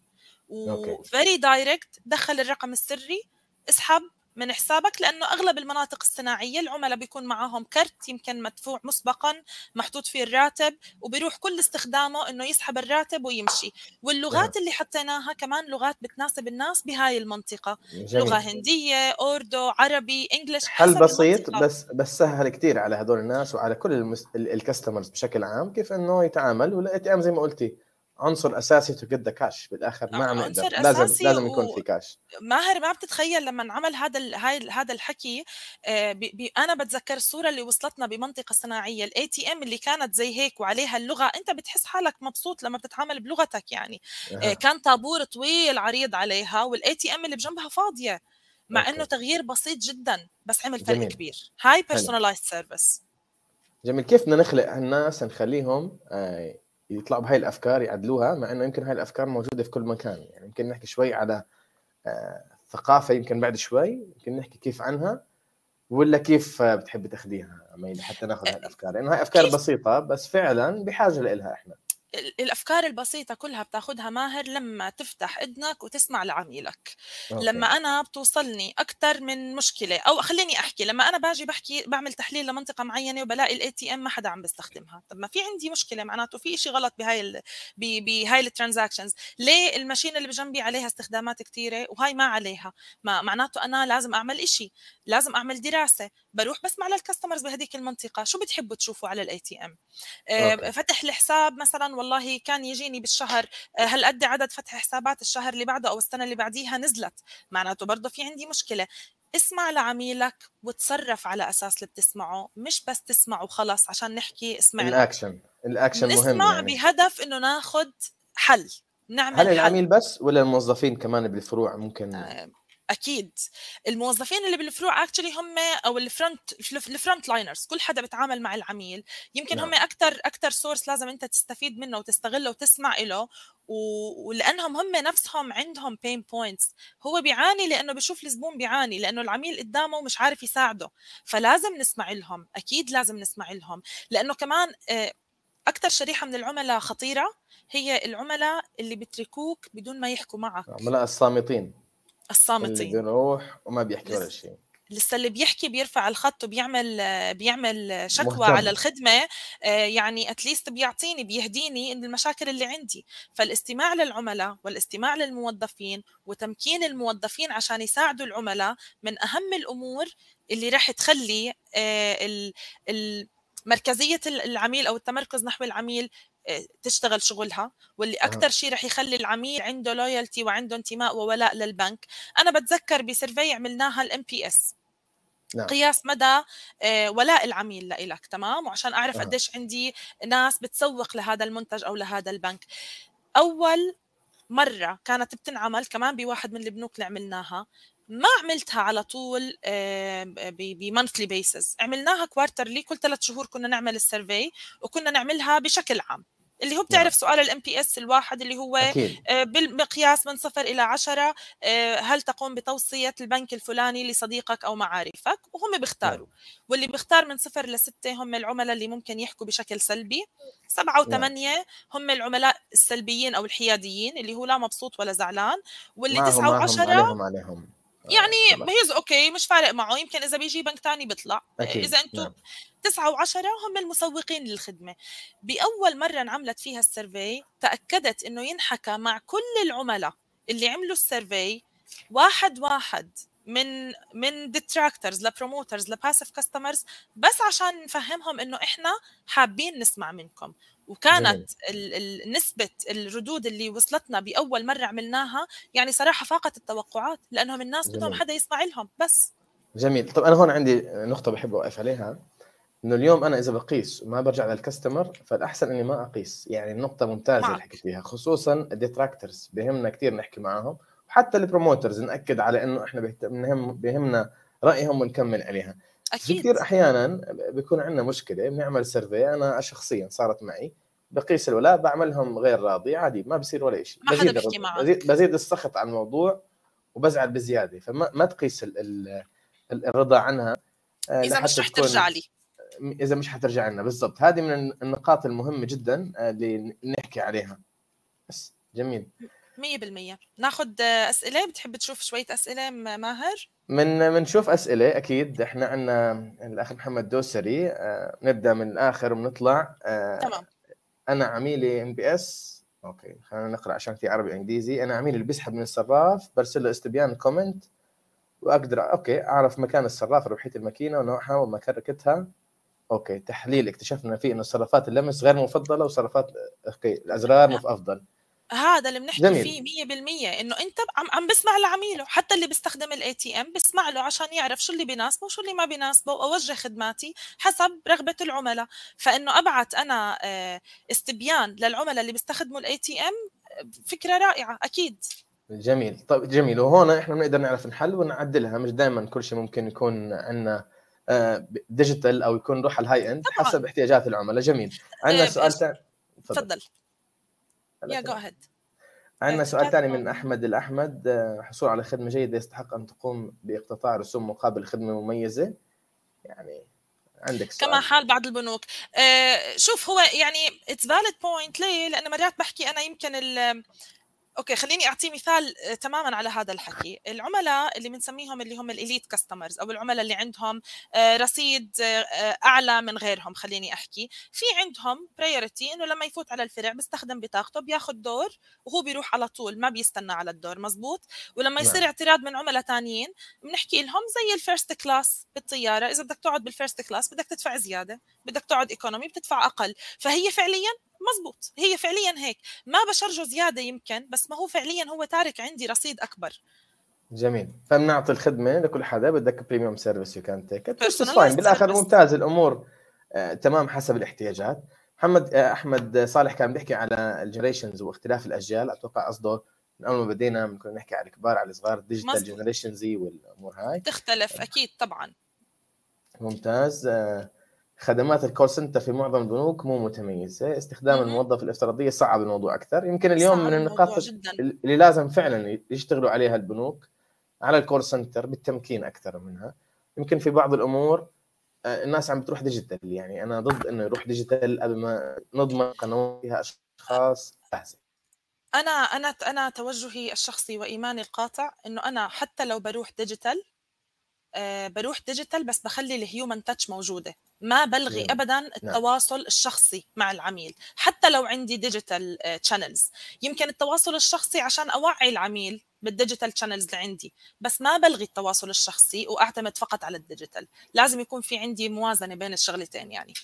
و very direct دخل الرقم السري اسحب من حسابك لأنه أغلب المناطق الصناعية العملاء بيكون معاهم كرت يمكن مدفوع مسبقا محطوط فيه الراتب وبيروح كل استخدامه إنه يسحب الراتب ويمشي واللغات نعم. اللي حطيناها كمان لغات بتناسب الناس بهاي المنطقة جميل. لغة هندية اوردو عربي English حل بسيط المنطقة. بس بس سهل كثير على هدول الناس وعلى كل المس... ال customers بشكل عام كيف إنه يتعامل وال ATM زي ما قلتي عنصر أساسي to get the cash بالآخر ما عم نقدر. لازم لازم يكون في كاش ماهر ما بتتخيل لما انعمل هذا هاي هذا الحكي آه، BB أنا بتذكر الصورة اللي وصلتنا بمنطقة صناعية ال ATM اللي كانت زي هيك وعليها اللغة أنت بتحس حالك مبسوط لما بتتعامل بلغتك يعني. أه. كان طابور طويل عريض عليها وال ATM اللي بجنبها فاضية مع okay. إنه تغيير بسيط جدا بس عمل فرق كبير. هاي personalized service جميل. كيف بدنا نخلق الناس نخليهم آه يطلعوا بهاي الأفكار يعدلوها مع إنه يمكن هاي الأفكار موجودة في كل مكان. يعني يمكن نحكي شوي على آه، ثقافة يمكن بعد شوي يمكن نحكي كيف عنها ولا كيف بتحبي تاخذيها يا مي حتى ناخذ هاي الأفكار. لأنه هاي أفكار بسيطة بس فعلا بحاجة لها إحنا. الأفكار البسيطة كلها بتاخذها ماهر لما تفتح اذنك وتسمع لعميلك. okay. لما أنا بتوصلني أكثر من مشكلة أو خليني أحكي لما أنا باجي بحكي بعمل تحليل لمنطقة معينة وبلاقي ال ATM ما حدا عم بيستخدمها طب ما في عندي مشكلة معناته في شيء غلط بهاي ال... بهاي ال transactions ليه ال machine اللي بجنبي عليها استخدامات كثيره وهاي ما عليها؟ ما معناته أنا لازم أعمل شيء لازم أعمل دراسة بروح بسمع لل customers بهذيك المنطقة. شو بتحبوا تشوفوا على ال ATM فتح الحساب مثلا والله كان يجيني بالشهر هالقد آه، عدد فتح حسابات الشهر اللي بعده أو السنة اللي بعديها نزلت؟ معناته برضه في عندي مشكلة. اسمع لعميلك وتصرف على أساس اللي بتسمعه مش بس تسمع وخلص عشان نحكي اسمع الأكشن الأكشن مهم نسمع يعني. بهدف إنه ناخذ حل نعمل هل العميل بس ولا الموظفين كمان بالفروع ممكن؟ آه أكيد. الموظفين اللي بالفروع actually هم أو ال front ال front liners كل حدا بيتعامل مع العميل. يمكن نعم. هم أكثر أكثر source لازم أنت تستفيد منه وتستغله وتسمع له ولأنهم هم نفسهم عندهم pain points هو بيعاني لأنه بشوف الزبون بيعاني لأنه العميل قدامه مش عارف يساعده. فلازم نسمع لهم أكيد لازم نسمع لهم لأنه كمان آه، أكثر شريحة من العملاء خطيرة هي العملاء اللي بتركوك بدون ما يحكوا معك. عملاء الصامتين. الصامتين. اللي بيروح وما بيحكي ولا شيء. لسه اللي بيحكي بيرفع الخط وبيعمل بيعمل شكوى مهتم. على الخدمة. آه، يعني اتليست بيعطيني بيهديني المشاكل اللي عندي. فالاستماع للعملاء والاستماع للموظفين وتمكين الموظفين عشان يساعدوا العملاء من أهم الأمور اللي راح تخلي آه، مركزية العميل أو التمركز نحو العميل تشتغل شغلها واللي أكثر شيء رح يخلي العميل عنده لويالتي وعنده انتماء وولاء للبنك. أنا بتذكر ب survey عملناها ال NPS نعم. قياس مدى آه، ولاء العميل لإلك تمام؟ وعشان أعرف قديش عندي ناس بتسوق لهذا المنتج أو لهذا البنك. أول مرة كانت بتنعمل كمان بواحد من البنوك اللي عملناها. ما عملتها على طول ب monthly basis عملناها quarterly كل ثلاث شهور كنا نعمل ال survey وكنا نعملها بشكل عام. اللي هو بتعرف نعم. سؤال ال NPS الواحد اللي هو أكيد. آه، بالمقياس من صفر إلى عشرة آه، هل تقوم بتوصية البنك الفلاني لصديقك أو معارفك وهم بيختاروا نعم. واللي بيختار من صفر لستة هم العملاء اللي ممكن يحكوا بشكل سلبي سبعة نعم. وثمانية نعم. هم العملاء السلبيين أو الحياديين اللي هو لا مبسوط ولا زعلان واللي تسعة وعشرة عليهم عليهم يعني he's okay مش فارق معه يمكن إذا بيجي بنك ثاني بيطلع أكيد. إذا أنتم نعم. تسعة وعشرة هم المسوقين للخدمة بأول مرة انعملت فيها ال survey تأكدت أنه ينحكى مع كل العملاء اللي عملوا ال survey واحد واحد من من detractors ل promoters ل passive customers بس عشان نفهمهم إنه إحنا حابين نسمع منكم وكانت نسبة الردود اللي وصلتنا بأول مرة عملناها يعني صراحة فاقت التوقعات لأنهم الناس بدهم حدا يسمع لهم بس. جميل. طب أنا هون عندي نقطة بحب أوقف عليها إنه اليوم أنا إذا بقيس وما برجع لل customer فالأحسن إني ما أقيس يعني النقطة ممتازة اللي حكيت فيها خصوصا ال detractors بهمنا كثير نحكي معاهم وحتى ال promoters نأكد على إنه إحنا بهم بهمنا رأيهم ونكمل عليها. أكيد. كثير أحيانا بيكون عندنا مشكلة بنعمل survey أنا شخصيا صارت معي بقيس الولاء بعملهم غير راضي عادي ما بصير ولا شيء ما بزيد, حدا معك. بزيد, بزيد السخط على الموضوع وبزعل بزيادة فما ما تقيس ال ال الرضا عنها آه، إذا مش رح ترجع لي. إذا مش حترجع لنا بالضبط. هذه من النقاط المهمة جدا آه، اللي نحكي عليها. بس جميل. 100% ناخذ أسئلة. بتحب تشوف شوية أسئلة ماهر؟ من بنشوف أسئلة أكيد إحنا عندنا الأخ محمد دوسري آه، نبدأ من الآخر وبنطلع آه، تمام. أنا عميلي NPS. okay خلينا نقرأ عشان في عربي وإنجليزي. أنا عميلي اللي بيسحب من الصراف برسل له استبيان comment واقدر okay أعرف مكان الصراف ربحيه الماكينة ونوعها ومكان ركبتها okay تحليل اكتشفنا فيه إنه صرافات اللمس غير مفضلة وصرافات okay الأزرار مف أفضل. هذا اللي بنحكي جميل. فيه 100% إنه أنت عم عم بسمع لعميله حتى اللي بيستخدم ال ATM بسمع له عشان يعرف شو اللي بيناسبه وشو اللي ما بيناسبه وأوجه خدماتي حسب رغبة العملاء. فإنه أبعت أنا آه، استبيان للعملاء اللي بيستخدموا ال ATM فكرة رائعة أكيد. جميل. طيب جميل. وهون إحنا بنقدر نعرف نحل ونعدلها. مش دائما كل شيء ممكن يكون عندنا digital أو يكون روح ال high-end حسب احتياجات العملاء. جميل. عندنا آه، سؤال تفضل. yeah go ahead عندنا سؤال ثاني من أحمد الأحمد. آه، حصول على خدمة جيدة يستحق أن تقوم باقتطاع رسوم مقابل خدمة مميزة. يعني عندك سؤال. كما حال بعض البنوك. آه شوف هو يعني it's valid point ليه؟ لأنه مرات بحكي أنا يمكن okay خليني اعطي مثال آه، تماما على هذا الحكي. العملاء اللي بنسميهم اللي هم ال elite customers أو العملاء اللي عندهم آه، رصيد آه، أعلى من غيرهم خليني أحكي. في عندهم priority إنه لما يفوت على الفرع بيستخدم بطاقته بياخذ دور وهو بيروح على طول ما بيستنى على الدور مزبوط؟ ولما يصير نعم. اعتراض من عملاء ثانيين بنحكي لهم زي ال first class بالطيارة إذا بدك تقعد بال first class بدك تدفع زيادة بدك تقعد economy بتدفع أقل. فهي فعليا مزبوط هي فعليا هيك. ما بشرجه زيادة يمكن بس ما هو فعليا هو تارك عندي رصيد أكبر. جميل. فبنعطي الخدمة لكل حدا بدك premium service you can take بالآخر ممتاز الأمور آه تمام حسب الاحتياجات. محمد آه أحمد صالح كان بيحكي على ال generations واختلاف الأجيال. أتوقع قصده من أول ما بدينا بنكون نحكي على الكبار على الصغار digital generation Z والأمور هاي. تختلف أكيد طبعا. ممتاز آه خدمات ال call center في معظم البنوك مو متميزة. استخدام الموظف الافتراضية صعب الموضوع أكثر. يمكن اليوم من النقاط اللي لازم فعلا يشتغلوا عليها البنوك على ال call center بالتمكين أكثر منها. يمكن في بعض الأمور آه، الناس عم بتروح digital يعني أنا ضد إنه يروح digital قبل ما نضمن قنوات فيها أشخاص جاهزه أنا أنا أنا توجهي الشخصي وإيماني القاطع إنه أنا حتى لو بروح digital آه، بروح digital بس بخلي ال human touch موجودة. ما بلغي نعم. ابدا نعم. التواصل الشخصي مع العميل حتى لو عندي digital channels آه، يمكن التواصل الشخصي عشان أوعي العميل بال digital channels اللي عندي بس ما بلغي التواصل الشخصي وأعتمد فقط على الديجيتال لازم يكون في عندي موازنة بين الشغلتين يعني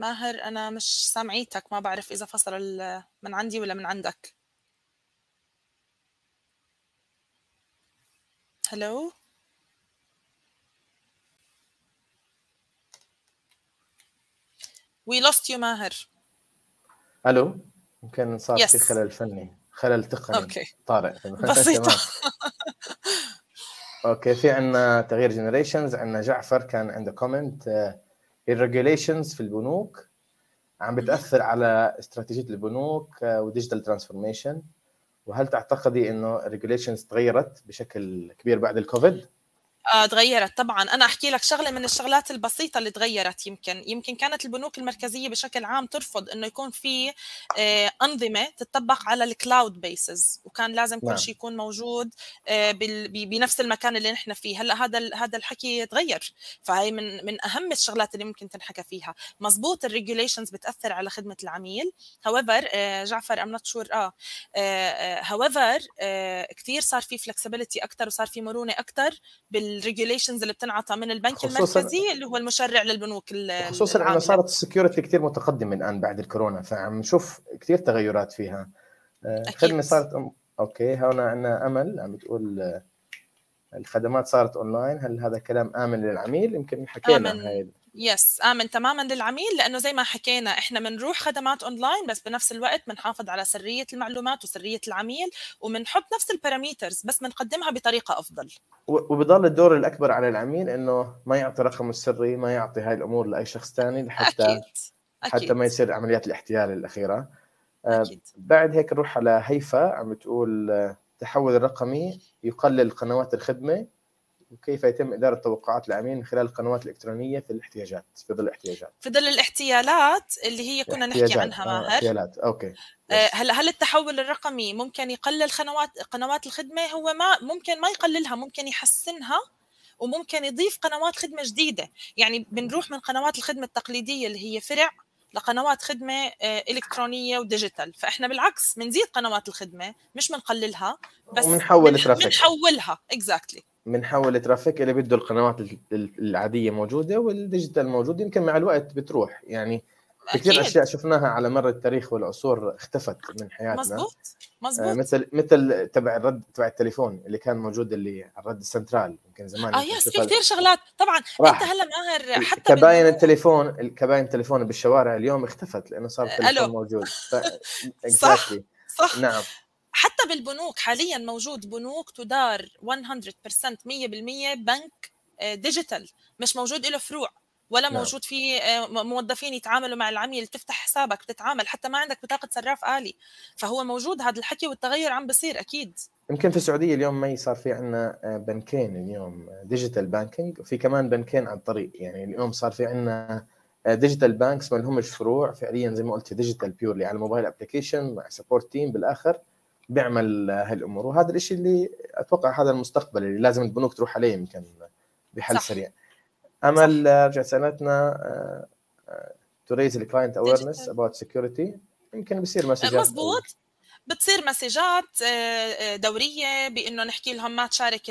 ماهر أنا مش سامعيتك ما بعرف إذا فصل من عندي ولا من عندك. هلو We lost you ماهر. ألو يمكن صار yes. في خلل فني خلل تقني. okay. طارئ. بسيطة. okay في عندنا تغيير generations عندنا جعفر كان عنده comment ال regulations في البنوك عم بتأثر على استراتيجية البنوك آه، و digital transformation وهل تعتقدي إنه ال regulations تغيرت بشكل كبير بعد الكوفيد؟ آه تغيرت طبعا. أنا أحكي لك شغلة من الشغلات البسيطة اللي تغيرت يمكن. يمكن كانت البنوك المركزية بشكل عام ترفض إنه يكون في آه أنظمة تطبق على ال cloud basis وكان لازم كل نعم. شيء يكون موجود آه بنفس المكان اللي نحن فيه. هلأ هذا هذا الحكي تغير. فهي من من أهم الشغلات اللي ممكن تنحكى فيها. مزبوط ال regulations بتأثر على خدمة العميل. However آه جعفر I'm not sure آه however آه كثير صار في flexibility أكثر وصار في مرونة أكثر بال ال regulations اللي بتنعطى من البنك المركزي اللي هو المشرع للبنوك خصوصا انه صارت ال security كثير متقدمة الآن بعد الكورونا فعم نشوف كثير تغيرات فيها. الخدمه آه، صارت أم... okay هنا عندنا أمل عم بتقول آه، الخدمات صارت اونلاين هل هذا كلام آمن للعميل؟ يمكن حكينا. هاي yes آمن تماما للعميل لأنه زي ما حكينا إحنا بنروح خدمات اونلاين بس بنفس الوقت بنحافظ على سرية المعلومات وسرية العميل وبنحط نفس ال parameters بس بنقدمها بطريقة أفضل وبضل الدور الأكبر على العميل إنه ما يعطي رقمه السري ما يعطي هاي الأمور لأي شخص ثاني لحتى أكيد. أكيد. حتى ما يصير عمليات الاحتيال الأخيرة آه، أكيد. بعد هيك نروح على هيفا عم بتقول التحول الرقمي يقلل قنوات الخدمة وكيف يتم إدارة توقعات العميل من خلال القنوات الإلكترونية في الاحتياجات في ظل الاحتياجات؟ في ظل الاحتيالات اللي هي كنا نحكي عنها ماهر. آه احتيالات أوكي آه، هلا هل التحول الرقمي ممكن يقلل قنوات قنوات الخدمة؟ هو ما ممكن ما يقللها ممكن يحسنها وممكن يضيف قنوات خدمة جديدة. يعني بنروح من قنوات الخدمة التقليدية اللي هي فرع لقنوات خدمة آه، إلكترونية و digital. فإحنا بالعكس بنزيد قنوات الخدمة مش بنقللها بس بنحول بنحولها exactly بنحول traffic اللي بده القنوات العادية موجودة وال digital موجود يمكن مع الوقت بتروح. يعني كثير أشياء شفناها على مر التاريخ والعصور اختفت من حياتنا. مزبوط مزبوط آه مثل مثل تبع الرد تبع التليفون اللي كان موجود اللي الرد السنترال يمكن زمان آه yes في كثير شغلات. طبعا راح. انت هلا ماهر حتى كباين التليفون الكباين التليفون بالشوارع اليوم اختفت لأنه صار التليفون ألو. موجود. ف... صح صح. نعم. حتى بالبنوك حاليا موجود بنوك تدار 100% 100% بنك digital. مش موجود له فروع ولا نعم. موجود في آه، موظفين يتعاملوا مع العميل تفتح حسابك تتعامل. حتى ما عندك بطاقة صراف آلي. فهو موجود هذا الحكي والتغير عم بصير أكيد. يمكن في السعودية اليوم ما صار في عندنا آه، بنكين اليوم digital banking. وفي كمان بنكين على الطريق يعني اليوم صار في عندنا digital banks ما لهمش فروع. فعليا زي ما قلت digital purely على ال mobile application مع support team بالآخر. بيعمل هالامور وهذا الشيء اللي أتوقع هذا المستقبل اللي لازم البنوك تروح عليه يمكن بحل صح. سريع. امل رجعت سألتنا to raise ال client awareness about security يمكن بصير مسجات مزبوط بتصير مسجات دورية بإنه نحكي لهم ما تشارك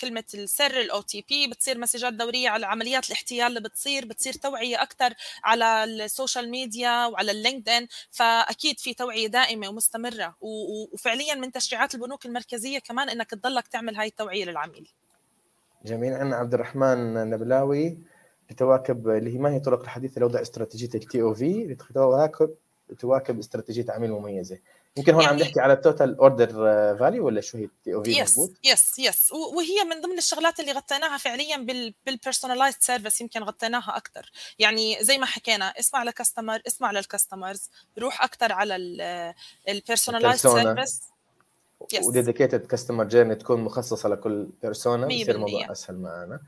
كلمة السر ال OTP بتصير مسجات دورية على عمليات الاحتيال اللي بتصير بتصير توعية أكثر على ال social media وعلى اللينكدين فأكيد في توعية دائمة ومستمرة وفعليا من تشريعات البنوك المركزية كمان إنك تضلك تعمل هاي التوعية للعميل. جميل. عندنا عبد الرحمن نبلاوي بتواكب اللي هي ما هي طرق الحديثة لوضع استراتيجية ال TOV لتواكب تواكب استراتيجية عميل مميزة. يمكن هون يعني عم نحكي على ال total order value ولا شو هي؟ ال TOV yes yes yes وهي من ضمن الشغلات اللي غطيناها فعليا بال personalized service يمكن غطيناها أكثر يعني زي ما حكينا اسمع ل customer اسمع لل customers روح أكثر على ال personalized service و dedicated customer journey تكون مخصصة لكل persona بصير الموضوع أسهل معنا.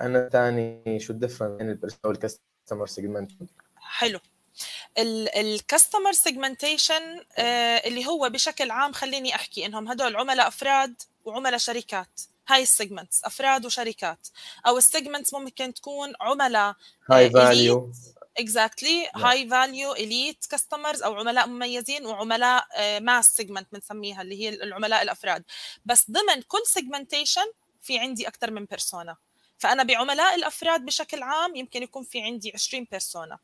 أنا ثاني شو ال difference بين ال persona وال customer segment حلو. ال customer segmentation آه، اللي هو بشكل عام خليني أحكي إنهم هدول عملاء أفراد وعملاء شركات. هاي ال segments أفراد وشركات. أو ال segments ممكن تكون عملاء high value exactly high value elite customers أو عملاء مميزين وعملاء mass آه، segment بنسميها اللي هي العملاء الأفراد. بس ضمن كل segmentation في عندي أكثر من persona فأنا بعملاء الأفراد بشكل عام يمكن يكون في عندي 20 persona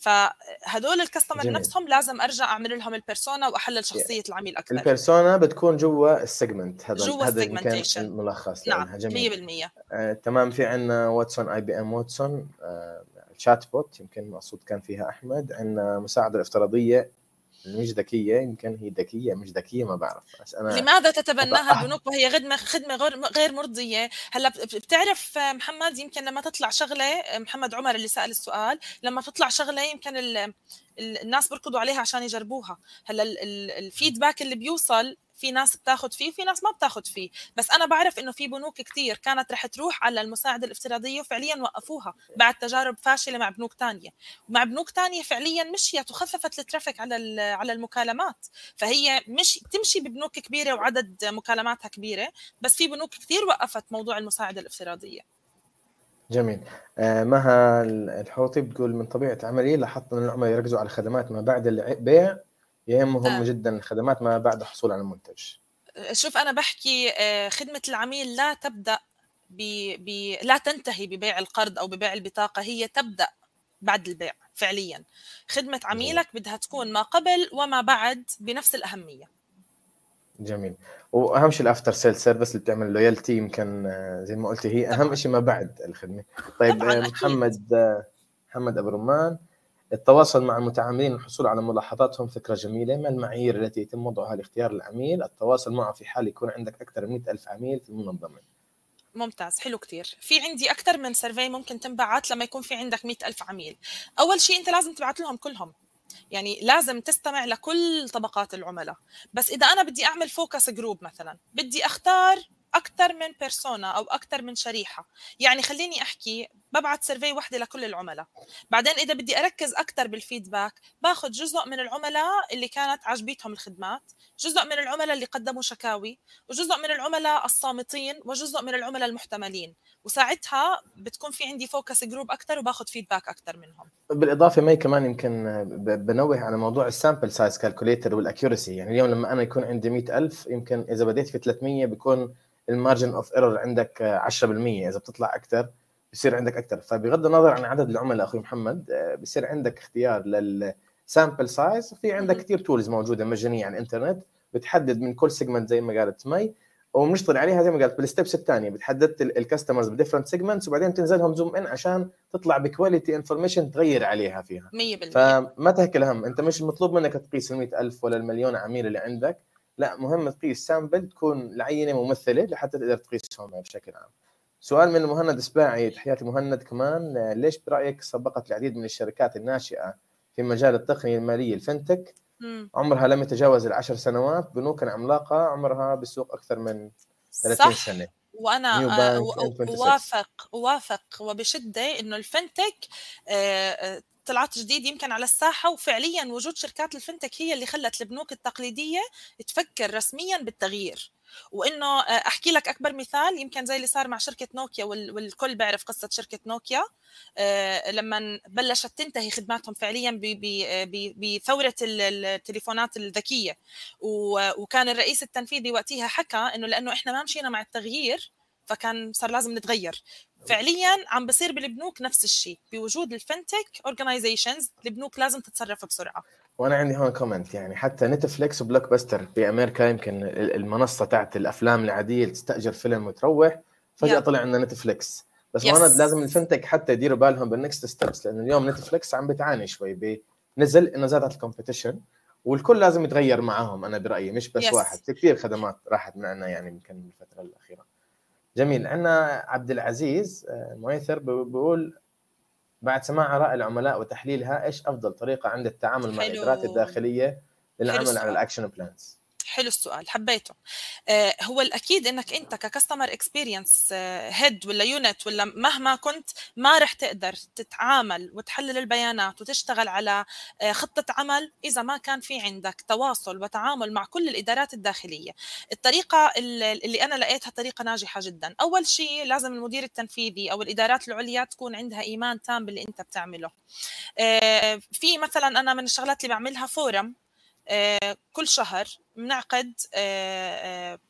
فهدول ال customer نفسهم لازم أرجع أعمل لهم ال persona وأحلل شخصية العميل أكثر. ال persona بتكون جوا ال segment هذا جوا ال segmentation الملخص نعم جميل. 100% آه، تمام في عندنا Watson IBM Watson chatbot يمكن مقصود كان فيها أحمد عندنا مساعدة الافتراضيه مش ذكية يمكن هي ذكية مش ذكية ما بعرف بس أنا لماذا تتبناها البنوك وهي خدمه خدمة غير غير مرضية؟ هلأ بتعرف محمد يمكن لما تطلع شغلة محمد عمر اللي سأل السؤال لما تطلع شغلة يمكن الناس بيركضوا عليها عشان يجربوها. هلأ الفيدباك اللي بيوصل في ناس بتاخذ فيه وفي ناس ما بتاخذ فيه. بس أنا بعرف إنه في بنوك كثير كانت رح تروح على المساعدة الافتراضية وفعليا وقفوها بعد تجارب فاشلة مع بنوك ثانية ومع بنوك ثانية فعليا مشيت وخففت الترافيك على على المكالمات. فهي مش تمشي ببنوك كبيرة وعدد مكالماتها كبيرة بس في بنوك كثير وقفت موضوع المساعدة الافتراضية. جميل. آه مها الحوطي بتقول من طبيعة عملي لاحظت ان العملاء يركزوا على خدمات ما بعد البيع يهمهم آه. جدا الخدمات ما بعد الحصول على المنتج. شوف أنا بحكي آه، خدمة العميل لا تبدأ ب... ب... لا تنتهي ببيع القرض أو ببيع البطاقة هي تبدأ بعد البيع فعليا. خدمة عميلك بدها تكون ما قبل وما بعد بنفس الأهمية. جميل. وأهم شيء ال after sale service اللي بتعمل loyalty يمكن آه، زي ما قلتي هي أهم شيء ما بعد الخدمة. طيب آه، محمد محمد أبو رمان التواصل مع المتعاملين والحصول على ملاحظاتهم فكرة جميلة ما المعايير التي يتم وضعها لاختيار العميل؟ التواصل معه في حال يكون عندك أكثر من 100 ألف عميل في المنظمة. ممتاز حلو كتير. في عندي أكثر من survey ممكن تنبعت لما يكون في عندك 100 ألف عميل. أول شيء أنت لازم تبعت لهم كلهم. يعني لازم تستمع لكل طبقات العملاء. بس إذا أنا بدي أعمل focus group مثلا بدي أختار أكثر من persona أو أكثر من شريحة. يعني خليني أحكي ببعث survey وحدة لكل العملاء. بعدين إذا بدي أركز أكثر بال feedback باخذ جزء من العملاء اللي كانت عجبيتهم الخدمات جزء من العملاء اللي قدموا شكاوي وجزء من العملاء الصامتين وجزء من العملاء المحتملين. وساعتها بتكون في عندي focus group أكثر وباخذ feedback أكثر منهم. بالإضافة مي كمان يمكن بنوه على موضوع ال sample size calculator وال accuracy يعني اليوم لما أنا يكون عندي 100000 يمكن إذا بديت في 300 بيكون ال margin of error عندك 10% إذا بتطلع أكثر بصير عندك أكثر فبغض النظر عن عدد العملاء أخوي محمد آه، بصير عندك اختيار لل sample size في عندك كثير tools موجودة مجانية على الإنترنت بتحدد من كل segment زي ما قالت مي. وبنشتغل عليها زي ما قالت بال steps الثانية بتحدد ال customers ب different segments وبعدين تنزلهم zoom in عشان تطلع ب quality information تغير عليها فيها. 100% فما تاكل هم انت مش مطلوب منك تقيس ال ألف ولا المليون عميل اللي عندك لا مهم تقيس sample تكون العينه ممثلة لحتى تقدر تقيسهم بشكل عام. سؤال من مهند سباعي تحياتي مهند كمان ليش برأيك سبقت العديد من الشركات الناشئة في مجال التقنيه الماليه الفنتك؟ عمرها لم يتجاوز العشر سنوات بنوك عملاقة عمرها بالسوق أكثر من 30 صح. سنة. وأنا اوافق اوافق وبشدة إنه الفنتك آه، آه، طلعت جديد يمكن على الساحة وفعليا وجود شركات الفنتك هي اللي خلت البنوك التقليدية تفكر رسميا بالتغيير. وإنه آه، أحكي لك أكبر مثال يمكن زي اللي صار مع شركة نوكيا والكل بيعرف قصة شركة نوكيا. آه، لما بلشت تنتهي خدماتهم فعليا بثورة التليفونات الذكية. وكان الرئيس التنفيذي وقتها حكى إنه لأنه إحنا ما مشينا مع التغيير فكان صار لازم نتغير. فعليا عم بصير بالبنوك نفس الشيء. بوجود ال fintech organizations البنوك لازم تتصرف بسرعة. وأنا عندي هون comment يعني حتى نتفليكس وبلوك باستر بامريكا يمكن المنصة تاعت الأفلام العادية تستأجر فيلم وتروح فجأة yeah. طلع عندنا نتفليكس بس yes. هون لازم ال fintech حتى يديروا بالهم بال next steps لأنه اليوم نتفليكس عم بتعاني شوي بنزل إنه زادت ال competition والكل لازم يتغير معاهم أنا برأيي مش بس yes. واحد في كثير خدمات راحت معنا يعني يمكن الفترة الأخيرة جميل عندنا عبد العزيز آه، مؤيثر بيقول بعد سماع آراء العملاء وتحليلها إيش أفضل طريقة عند التعامل مع الإدارات الداخلية للعمل على ال action plans؟ حلو السؤال حبيته. آه هو الأكيد إنك أنت ك customer experience head ولا unit ولا مهما كنت ما رح تقدر تتعامل وتحلل البيانات وتشتغل على آه خطة عمل إذا ما كان في عندك تواصل وتعامل مع كل الإدارات الداخلية. الطريقة اللي أنا لقيتها طريقة ناجحة جدا. أول شيء لازم المدير التنفيذي أو الإدارات العليا تكون عندها إيمان تام باللي أنت بتعمله. آه في مثلا أنا من الشغلات اللي بعملها forum كل شهر بنعقد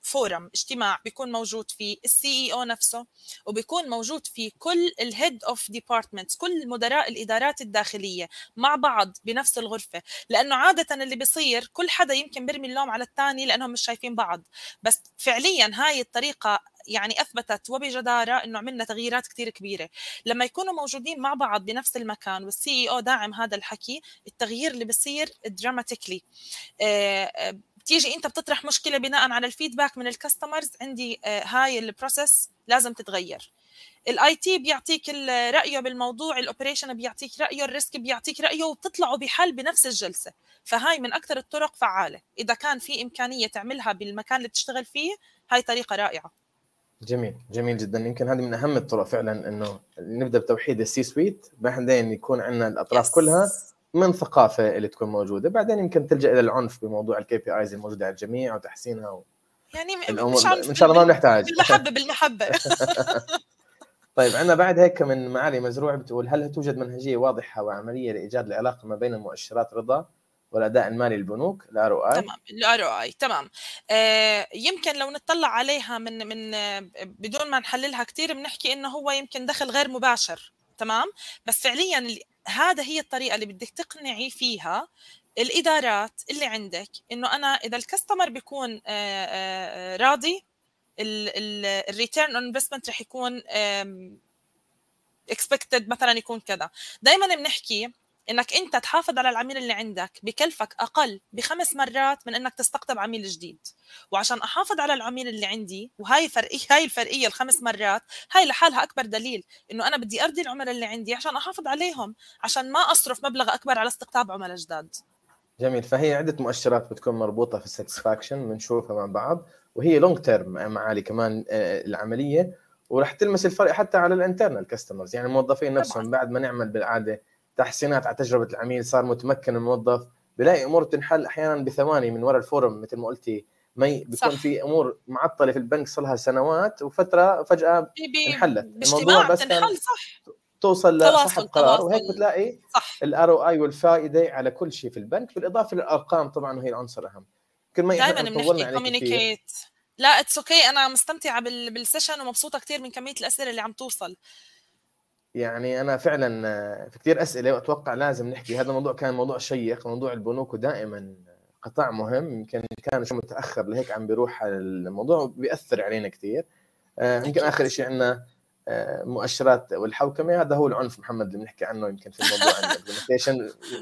forum آه، اجتماع بيكون موجود فيه ال CEO نفسه وبيكون موجود فيه كل ال head of departments كل مدراء الإدارات الداخلية مع بعض بنفس الغرفة لأنه عادة اللي بيصير كل حدا يمكن بيرمي اللوم على الثاني لأنهم مش شايفين بعض. بس فعليا هاي الطريقة يعني أثبتت وبجدارة إنه عملنا تغييرات كثير كبيرة. لما يكونوا موجودين مع بعض بنفس المكان وال CEO داعم هذا الحكي التغيير اللي بصير dramatically بتيجي أنت بتطرح مشكلة بناء على ال feedback من ال customers عندي آه، هاي ال process لازم تتغير. ال IT بيعطيك رأيه بالموضوع ال operation بيعطيك رأيه ال risk بيعطيك رأيه وبتطلعوا بحل بنفس الجلسة. فهاي من أكثر الطرق فعالة. إذا كان في إمكانية تعملها بالمكان اللي بتشتغل فيه هاي طريقة رائعة. جميل جميل جدا. يمكن هذه من أهم الطرق فعلا إنه نبدأ بتوحيد ال C-suite بعدين يكون عندنا الأطراف yes. كلها من ثقافة اللي تكون موجودة. بعدين يمكن تلجأ إلى العنف بموضوع ال KPIs الموجودة على الجميع وتحسينها و... يعني مش إن شاء الله ما بنحتاج. بالمحبة بالمحبة. طيب عندنا بعد هيك من معالي مزروع بتقول هل توجد منهجية واضحة وعملية لإيجاد العلاقة ما بين مؤشرات رضا والأداء المالي للبنوك الار أو اي تمام الار أو اي تمام. آه يمكن لو نطلع عليها من من بدون ما نحللها كثير بنحكي إنه هو يمكن دخل غير مباشر تمام؟ بس فعليا هذا هي الطريقة اللي بدك تقنعي فيها الإدارات اللي عندك إنه أنا إذا ال customer بيكون راضي ال return on investment رح يكون expected مثلا يكون كذا. دائما بنحكي إنك أنت تحافظ على العميل اللي عندك بكلفك أقل بخمس مرات من إنك تستقطب عميل جديد. وعشان أحافظ على العميل اللي عندي وهاي فرقية هاي الفرقية الخمس مرات هاي لحالها أكبر دليل إنه أنا بدي أرضي العملاء اللي عندي عشان أحافظ عليهم عشان ما أصرف مبلغ أكبر على استقطاب عملاء جداد. جميل. فهي عدة مؤشرات بتكون مربوطة في ال satisfaction بنشوفها مع بعض وهي long term معالي كمان آه، العملية. وراح تلمس الفرق حتى على ال internal customers يعني الموظفين نفسهم بعد ما نعمل بالعادة تحسينات على تجربة العميل صار متمكن الموظف. بلاقي أمور تنحل أحيانا بثواني من وراء ال forum مثل ما قلتي. مي بيكون صح. في أمور معطلة في البنك صار لها سنوات وفترة فجأة انحلت. الموضوع بس كان صح. توصل لصاحب قرار وهيك بتلاقي ال ROI والفائدة على كل شيء في البنك بالإضافة للأرقام طبعا وهي العنصر الأهم. كل ما دائما بنحكي كوميونيكيت لا اتس أوكي okay. أنا مستمتعة بال session ومبسوطة كثير من كمية الأسئلة اللي عم توصل. يعني أنا فعلا في كثير أسئلة وأتوقع لازم نحكي. هذا الموضوع كان موضوع شيق. موضوع البنوك ودائما قطاع مهم. يمكن كان شو متأخر لهيك عم بيروح الموضوع بيأثر علينا كثير آه، يمكن آخر شيء عندنا آه، مؤشرات والحوكمة. هذا هو العنف محمد اللي بنحكي عنه يمكن في الموضوع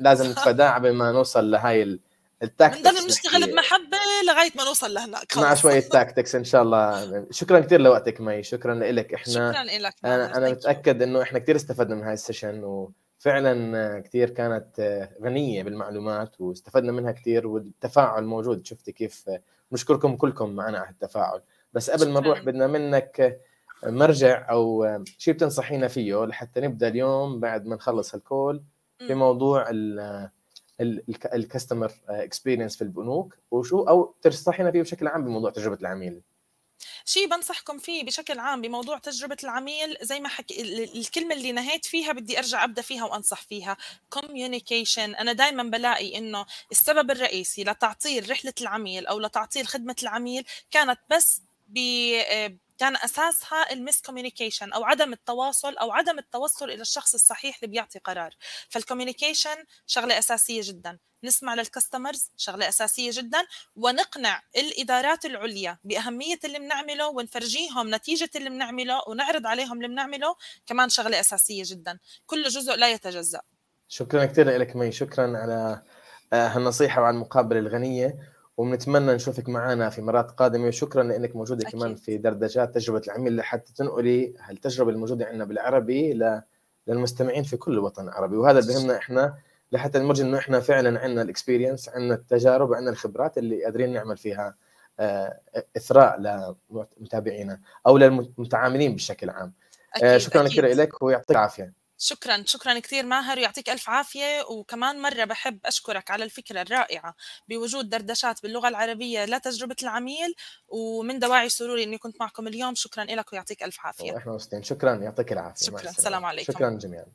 لازم نتفاداه قبل ما نوصل لهي التاكتكس بنضل نشتغل بمحبة لغاية ما نوصل لهناك مع شوية tactics إن شاء الله. شكرا كثير لوقتك مي. شكرا لك إحنا شكرا لك أنا أنا متأكد إنه إحنا كثير استفدنا من هاي ال session وفعلا كثير كانت غنية بالمعلومات واستفدنا منها كثير والتفاعل موجود. شفتي كيف نشكركم كلكم معنا على التفاعل. بس قبل ما نروح بدنا منك مرجع أو شيء بتنصحينا فيه لحتى نبدأ اليوم بعد ما نخلص ال call في موضوع ال customer experience في البنوك وشو أو تنصحينا فيه بشكل عام بموضوع تجربة العميل. شيء بنصحكم فيه بشكل عام بموضوع تجربة العميل زي ما حكي الكلمة اللي نهيت فيها بدي أرجع أبدأ فيها وأنصح فيها. communication أنا دائما بلاقي إنه السبب الرئيسي لتعطيل رحلة العميل أو لتعطيل خدمة العميل كانت بس ب آه، كان أساسها ال miscommunication أو عدم التواصل أو عدم التوصل إلى الشخص الصحيح اللي بيعطي قرار. فال communication شغلة أساسية جدا. نسمع لل customers شغلة أساسية جدا. ونقنع الإدارات العليا بأهمية اللي بنعمله ونفرجيهم نتيجة اللي بنعمله ونعرض عليهم اللي بنعمله كمان شغلة أساسية جدا. كل جزء لا يتجزأ. شكرا كثير لك مي. شكرا على آه، هالنصيحة وعلى المقابلة الغنية. وبنتمنى نشوفك معنا في مرات قادمة. وشكرا لإنك موجودة أكيد. كمان في دردشات تجربة العميل لحتى تنقلي هالتجربة الموجودة عندنا بالعربي للمستمعين في كل الوطن العربي وهذا اللي بهمنا إحنا لحتى نفرجي إنه إحنا فعلا عندنا ال experience عندنا التجارب عندنا الخبرات اللي قادرين نعمل فيها آه، إثراء لمتابعينا أو للمتعاملين بشكل عام. آه، أكيد شكرا كثير لك ويعطيك العافية. شكرا شكرا كثير ماهر ويعطيك ألف عافية. وكمان مرة بحب أشكرك على الفكرة الرائعة بوجود دردشات باللغة العربية لتجربه العميل ومن دواعي سروري إني كنت معكم اليوم. شكرا لك ويعطيك ألف عافية. إحنا مبسوطين شكرا يعطيك العافية. شكرا السلام عليكم. شكرا جميعا.